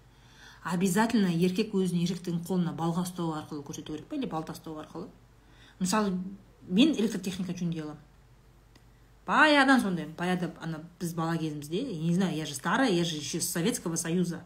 Speaker 1: Обязательно еркек өзінің еркектігін қолына балға ұстау арқылы көрсету керек па или балта ұстау арқылы? Мысалы мен электротехника жөндей аламын. Баяғыдан сондай баяғыда ана біз бала кезімізде я не знаю я же старая я же еще советского союза.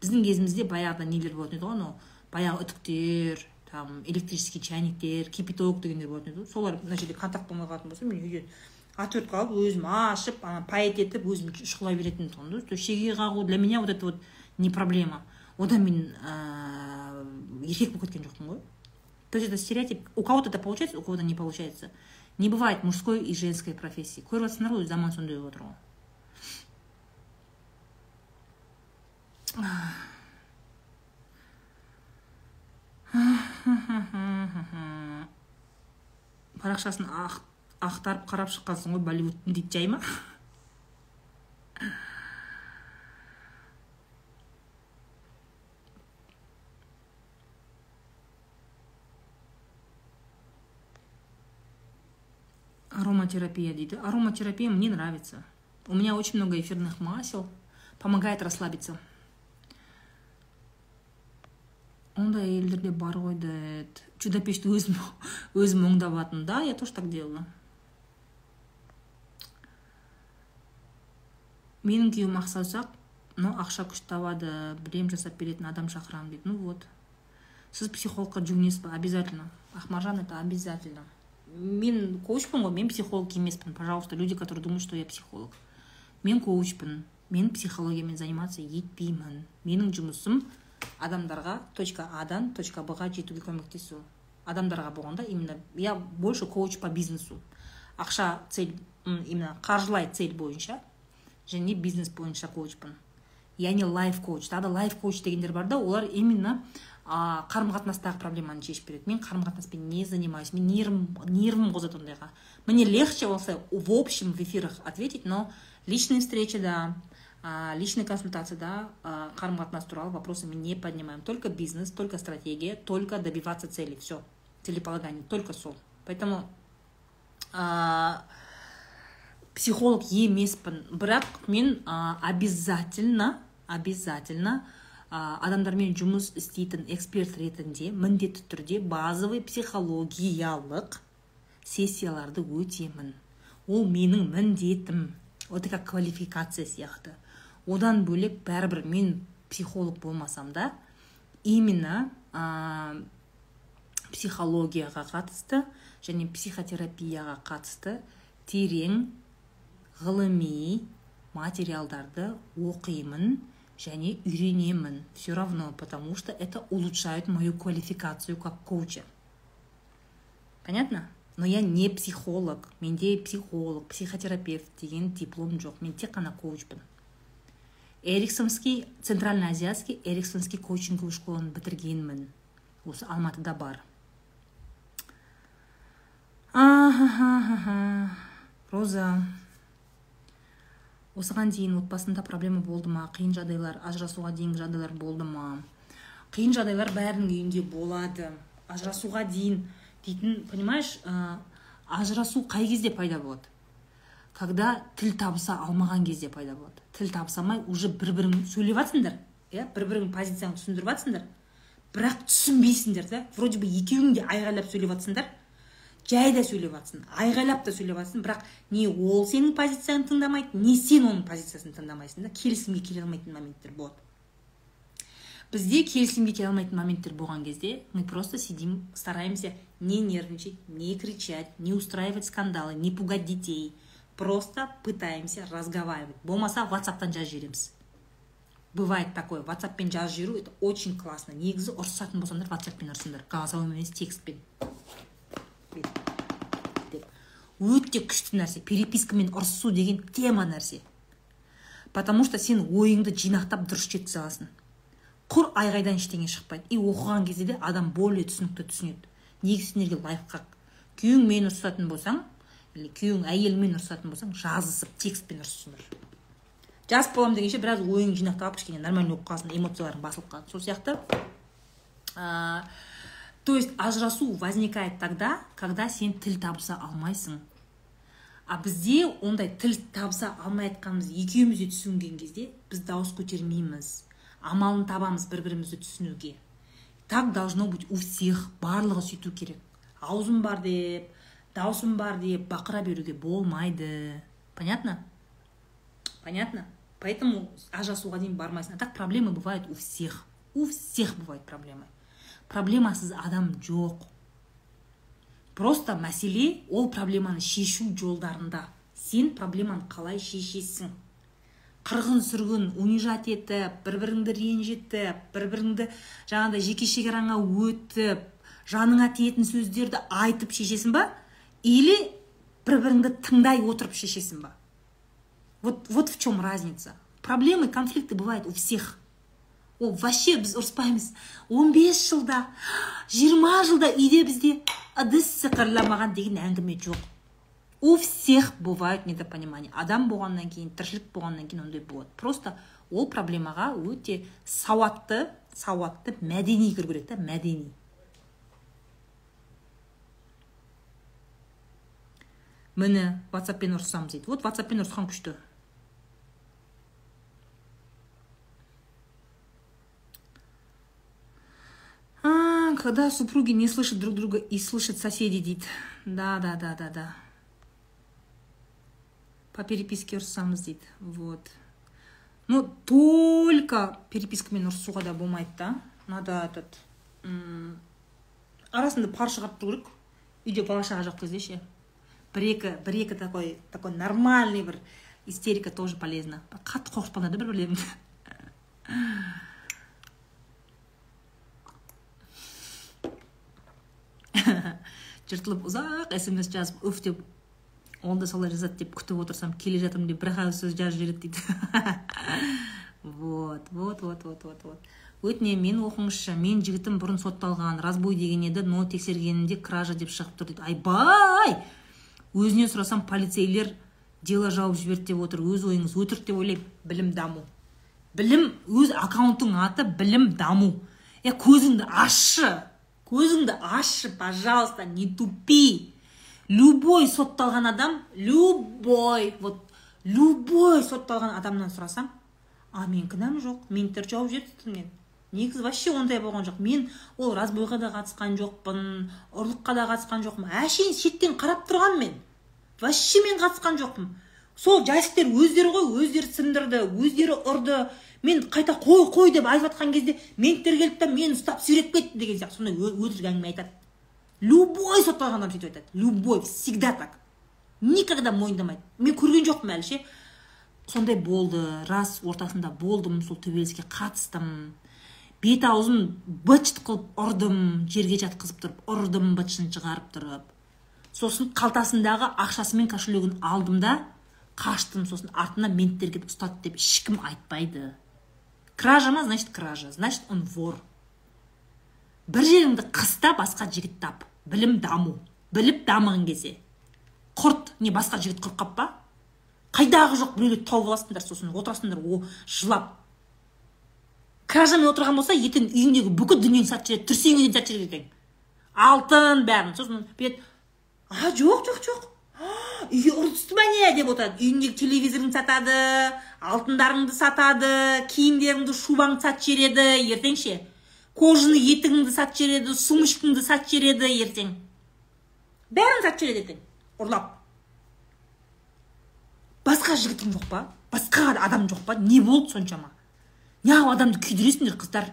Speaker 1: Біздің кезімізде баяғыда нелер болатын еді ғой анау баяғы үтіктер там электрический чайниктер кипяток дегендер болатын еді ғой. Солар мына жерде контакт болмай қалатын болса мен үйден отвертка қалып өзім ашып ана паять етіп өзім шұқылай беретін тұғын есть шеге қағу для меня вот это вот не проблема. Одан мен ыыы еркек болып кеткен жоқпын ғой. То есть это стереотип. У кого то это получается у кого то не получается. Не бывает мужской и женской профессии. Көріп жатсыңдар ғой заман сондай болып отыр ғой парақшасын ақтарып қарап шыққансың ғой болливудтың дейді жай ма? Ароматерапия дейді. Ароматерапия мне нравится. У меня очень много эфирных масел. Помогает расслабиться. ондай әйелдерде бар ғой деді чудо-пешті өзім өзім <laughs> оңдап алатын да я тоже так делала менің күйеуім ақ саусақ но ақша күш табады білем жасап беретін адам шақырамын дейді ну вот сіз психологқа жүгінесіз ба обязательно ақмаржан это обязательно мен коучпын ғой мен психолог емеспін пожалуйста люди которые думают что я психолог. Мен коучпын мен психологиямен заниматься етпеймін. Менің жұмысым адамдарға точка адан точка бға жетуге көмектесу. Адамдарға болғанда именно я больше коуч по бизнесу. Ақша цель именно қаржылай цель бойынша және бизнес бойынша коучпын. Яғни лайф коуч. Тағы да лайф коуч дегендер бар да олар именно а, қарым қатынастағы проблеманы шешіп береді. Мен қарым қатынаспен не занимаюсь? Мен нервым нервым қозады ондайға. Мне легче болса в общем в эфирах ответить но личные встречи да а, личный консультацияда а, қарым қатынас туралы вопросы мы не поднимаем. Только бизнес только стратегия только добиваться цели все целеполагание только сол. Поэтому а, психолог емеспін бірақ мен обязательно обязательно адамдармен жұмыс істейтін эксперт ретінде міндетті түрде базовый психологиялық сессияларды өтемін. Ол менің міндетім. Это как квалификация сияқты. Одан бөлек бәрібір мен психолог болмасам да именно ә, психологияға қатысты және психотерапияға қатысты терең ғылыми материалдарды оқимын. Және үйренемін все равно потому что это улучшает мою квалификацию как коуча. Понятно? Но я не психолог. Менде психолог психотерапевт деген диплом жоқ мен тек қана коучпын эриксонский центрально азиатский эриксонский коучинговый школаны бітіргенмін осы алматыда бар роза осыған дейін отбасында проблема болды ма? Қиын жағдайлар ажырасуға дейінгі жағдайлар болды ма? Қиын жағдайлар бәрінің үйінде болады. Ажырасуға дейін дейтін понимаешь ә, ажырасу қай кезде пайда болады? Когда тіл табыса алмаған кезде пайда болады. Тіл табыса алмай уже бір бірің сөйлеп жатсыңдар иә? Бір бірің позицияңды түсіндіріп жатсыңдар бірақ түсінбейсіңдер да. Вроде бы екеуің де айғайлап сөйлеп жатсыңдар жай да сөйлеп жатсың айғайлап та сөйлеп жатсың бірақ не ол сенің позицияңды тыңдамайды не сен оның позициясын тыңдамайсың да келісімге келе алмайтын моменттер болады. Бізде келісімге келе алмайтын моменттер болған кезде мы просто сидим стараемся не нервничать не кричать не устраивать скандалы не пугать детей. Просто пытаемся разговаривать. Болмаса ватсаптан жазып жібереміз бывает такое ватсаппен жазып жіберу это очень классно. Негізі ұрысатын болсаңдар ватсаппен ұрысыңдар голосовой емес текстпен. Өте күшті нәрсе. Перепискамен ұрысу деген тема нәрсе. Потому что сен ойыңды жинақтап дұрыс жеткізе аласың. Құр айғайдан ештеңе шықпайды. И оқыған кезде де адам более түсінікті түсінеді. Негізі сендерге лайфхак? Күйеуіңмен ұрысатын болсаң или күйеуің әйеліңмен ұрысатын болсаң жазысып текстпен ұрысыңдар. Жазып боламын дегенше біраз ойыңды жинақтап кішкене нормально оқып қаласың эмоцияларың басылып қалады. Сол сияқты то есть ажырасу возникает тогда когда сен тіл табыса алмайсың. А бізде ондай тіл табыса алмай жатқанымыз екеуміз де түсінген кезде біз дауыс көтермейміз. Амалын табамыз бір бірімізді түсінуге. Так должно быть у всех барлығы сөйту керек. Аузым бар деп даусым бар деп бақыра беруге болмайды. Понятно? Понятно? Поэтому ажырасуға дейін бармайсың. А так проблемы бывают у всех. У всех бывают проблемы. Проблемасыз адам жоқ. Просто мәселе ол проблеманы шешу жолдарында. Сен проблеманы қалай шешесің? Қырғын сүргін унижать етіп бір біріңді ренжітіп бір біріңді жаңағыдай жеке шекараңа өтіп жаныңа тиетін сөздерді айтып шешесің ба? Или бір біріңді тыңдай отырып шешесің ба? Вот вот в чем разница. Проблемы конфликты бывают у всех. Ол вообще біз ұрыспаймыз. 15 жылда 20 жылда үйде бізде ыдыс сықырламаған деген әңгіме жоқ. У всех бывают недопонимания. Адам болғаннан кейін тіршілік болғаннан кейін ондай болады. Просто ол проблемаға өте сауатты сауатты мәдени кіру керек та мәдени. Міне ватсаппен ұрысамыз дейді. Вот ватсаппен ұрысқан күшті. Когда супруги не слышат друг друга и слышат соседей дейді да да да да да. По переписке ұрысамыз дейді вот. Ну только перепискамен ұрысуға да болмайды да. Надо этот арасында пар шығарып тұру керек. Үйде бала шаға жоқ кезде ше. Бір екі бір екі такой такой нормальный бір истерика тоже полезно қатты қорқытпаңдар да бір бірлеріңді <laughs> жыртылып ұзақ смс жазып үф деп ол да солай жазады деп күтіп отырсам келе жатырмын деп бір ақ сөз жазып жібереді дейді. <laughs> Вот вот вот вот вот вот. Өтінемін мені оқыңызшы мен жігітім бұрын сотталған разбой деген еді но тексергенімде кража деп шығып тұр дейді. Айбай! Өзінен сұрасам полицейлер дело жауып жіберді деп отыр өз ойыңыз өтірік деп ойлаймын. Білім даму. Білім өз аккаунтың аты білім даму. Е көзіңді ашшы! Көзіңді ашшы пожалуйста не тупи. Любой сотталған адам любой вот любой сотталған адамнан сұрасам а мен кінәм жоқ менттер жауып жіберді мен негізі вообще ондай болған жоқ. Мен ол разбойға да қатысқан жоқпын ұрлыққа да қатысқан жоқпын. Әшейін шеттен қарап тұрғанмын мен. Вообще мен қатысқан жоқпын. Сол жасиктер өздері ғой өздері сындырды өздері ұрды. Мен қайта қой қой деп айтып жатқан кезде менттер келді да мені ұстап сүйреп кетті деген сияқты. Сондай өтірік әңгіме айтады. Любой сотталған адам сөйтіп айтады. Любой всегда так. Никогда мойындамайды. Мен көрген жоқпын әлі ше сондай болды рас ортасында болдым сол төбелеске қатыстым. Бет аузын быт қылып ұрдым жерге жатқызып тұрып ұрдым бытшын шығарып тұрып. Сосын қалтасындағы ақшасы мен кошелегін алдым да қаштым сосын артынан менттер келіп ұстады деп ешкім айтпайды. Кража ма значит кража. Значит он вор. Бір жеріңді қыста басқа жігіт тап. Білім даму. Біліп дамыған кезде. Құрт не басқа жігіт құрып па? Қайдағы жоқ біреулерді тауып аласыңдар сосын отырасыңдар о жылап. Кражамен отырған болса ертең үйіңдегі бүкіл дүниеңді сатып жібереді дейін сатып жібереді алтын бәрін. Сосын бүйтеді а жоқ жоқ жоқ үйге ұры түсті ма не деп отырады. Үйіңдегі телевизорыңды сатады алтындарыңды сатады киімдеріңді шубаңды сатып жібереді ертең ше кожаный етігіңді сатып жібереді сумочкаңды сатып жібереді ертең. Бәрін сатып жібереді ертең. Ұрлап. Басқа жігітің жоқ па? Басқа адам жоқ па? Не болды соншама? Неғып адамды күйдіресіңдер қыздар?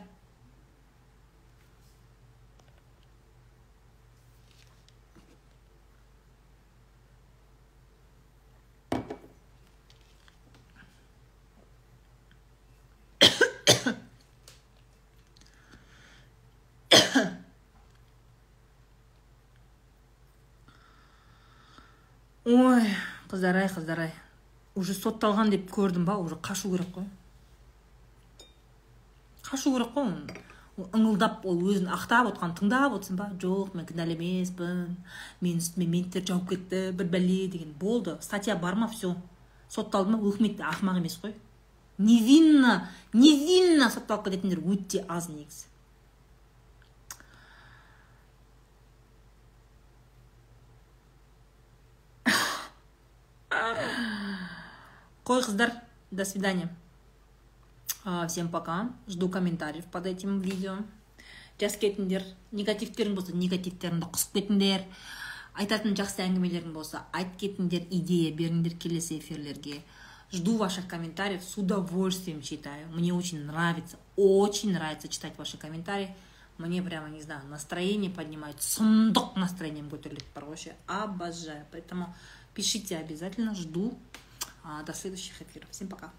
Speaker 1: Ой қыздар ай қыздар ай уже сотталған деп көрдім ба? Уже қашу керек қой. Қашу керек қой оны. Ыңылдап ол өзін ақтап отқан тыңдап отырсың ба? Жоқ мен кінәлі емеспін. Менің үстіме менттер жауып кетті бір бәле деген. Болды статья бар ма? Все сотталды ма? Өкімет те ақымақ емес қой. Невинно невинно сотталып кететіндер өте аз негізі. Қой қыздар до свидания. Всем пока. Жду комментариев под этим видео. Жазып кетіңдер негативтерің болса негативтеріңді қысып кетіңдер айтатын жақсы әңгімелерің болса айтып кетіңдер идея беріңдер келесі эфирлерге. Жду ваших комментариев с удовольствием читаю. Мне очень нравится очень нравится читать ваши комментарии. Мне прямо не знаю настроение поднимает. Сұмдық настроением бар вообще обожаю. Поэтому пишите обязательно жду до следующих эфиров. Всем пока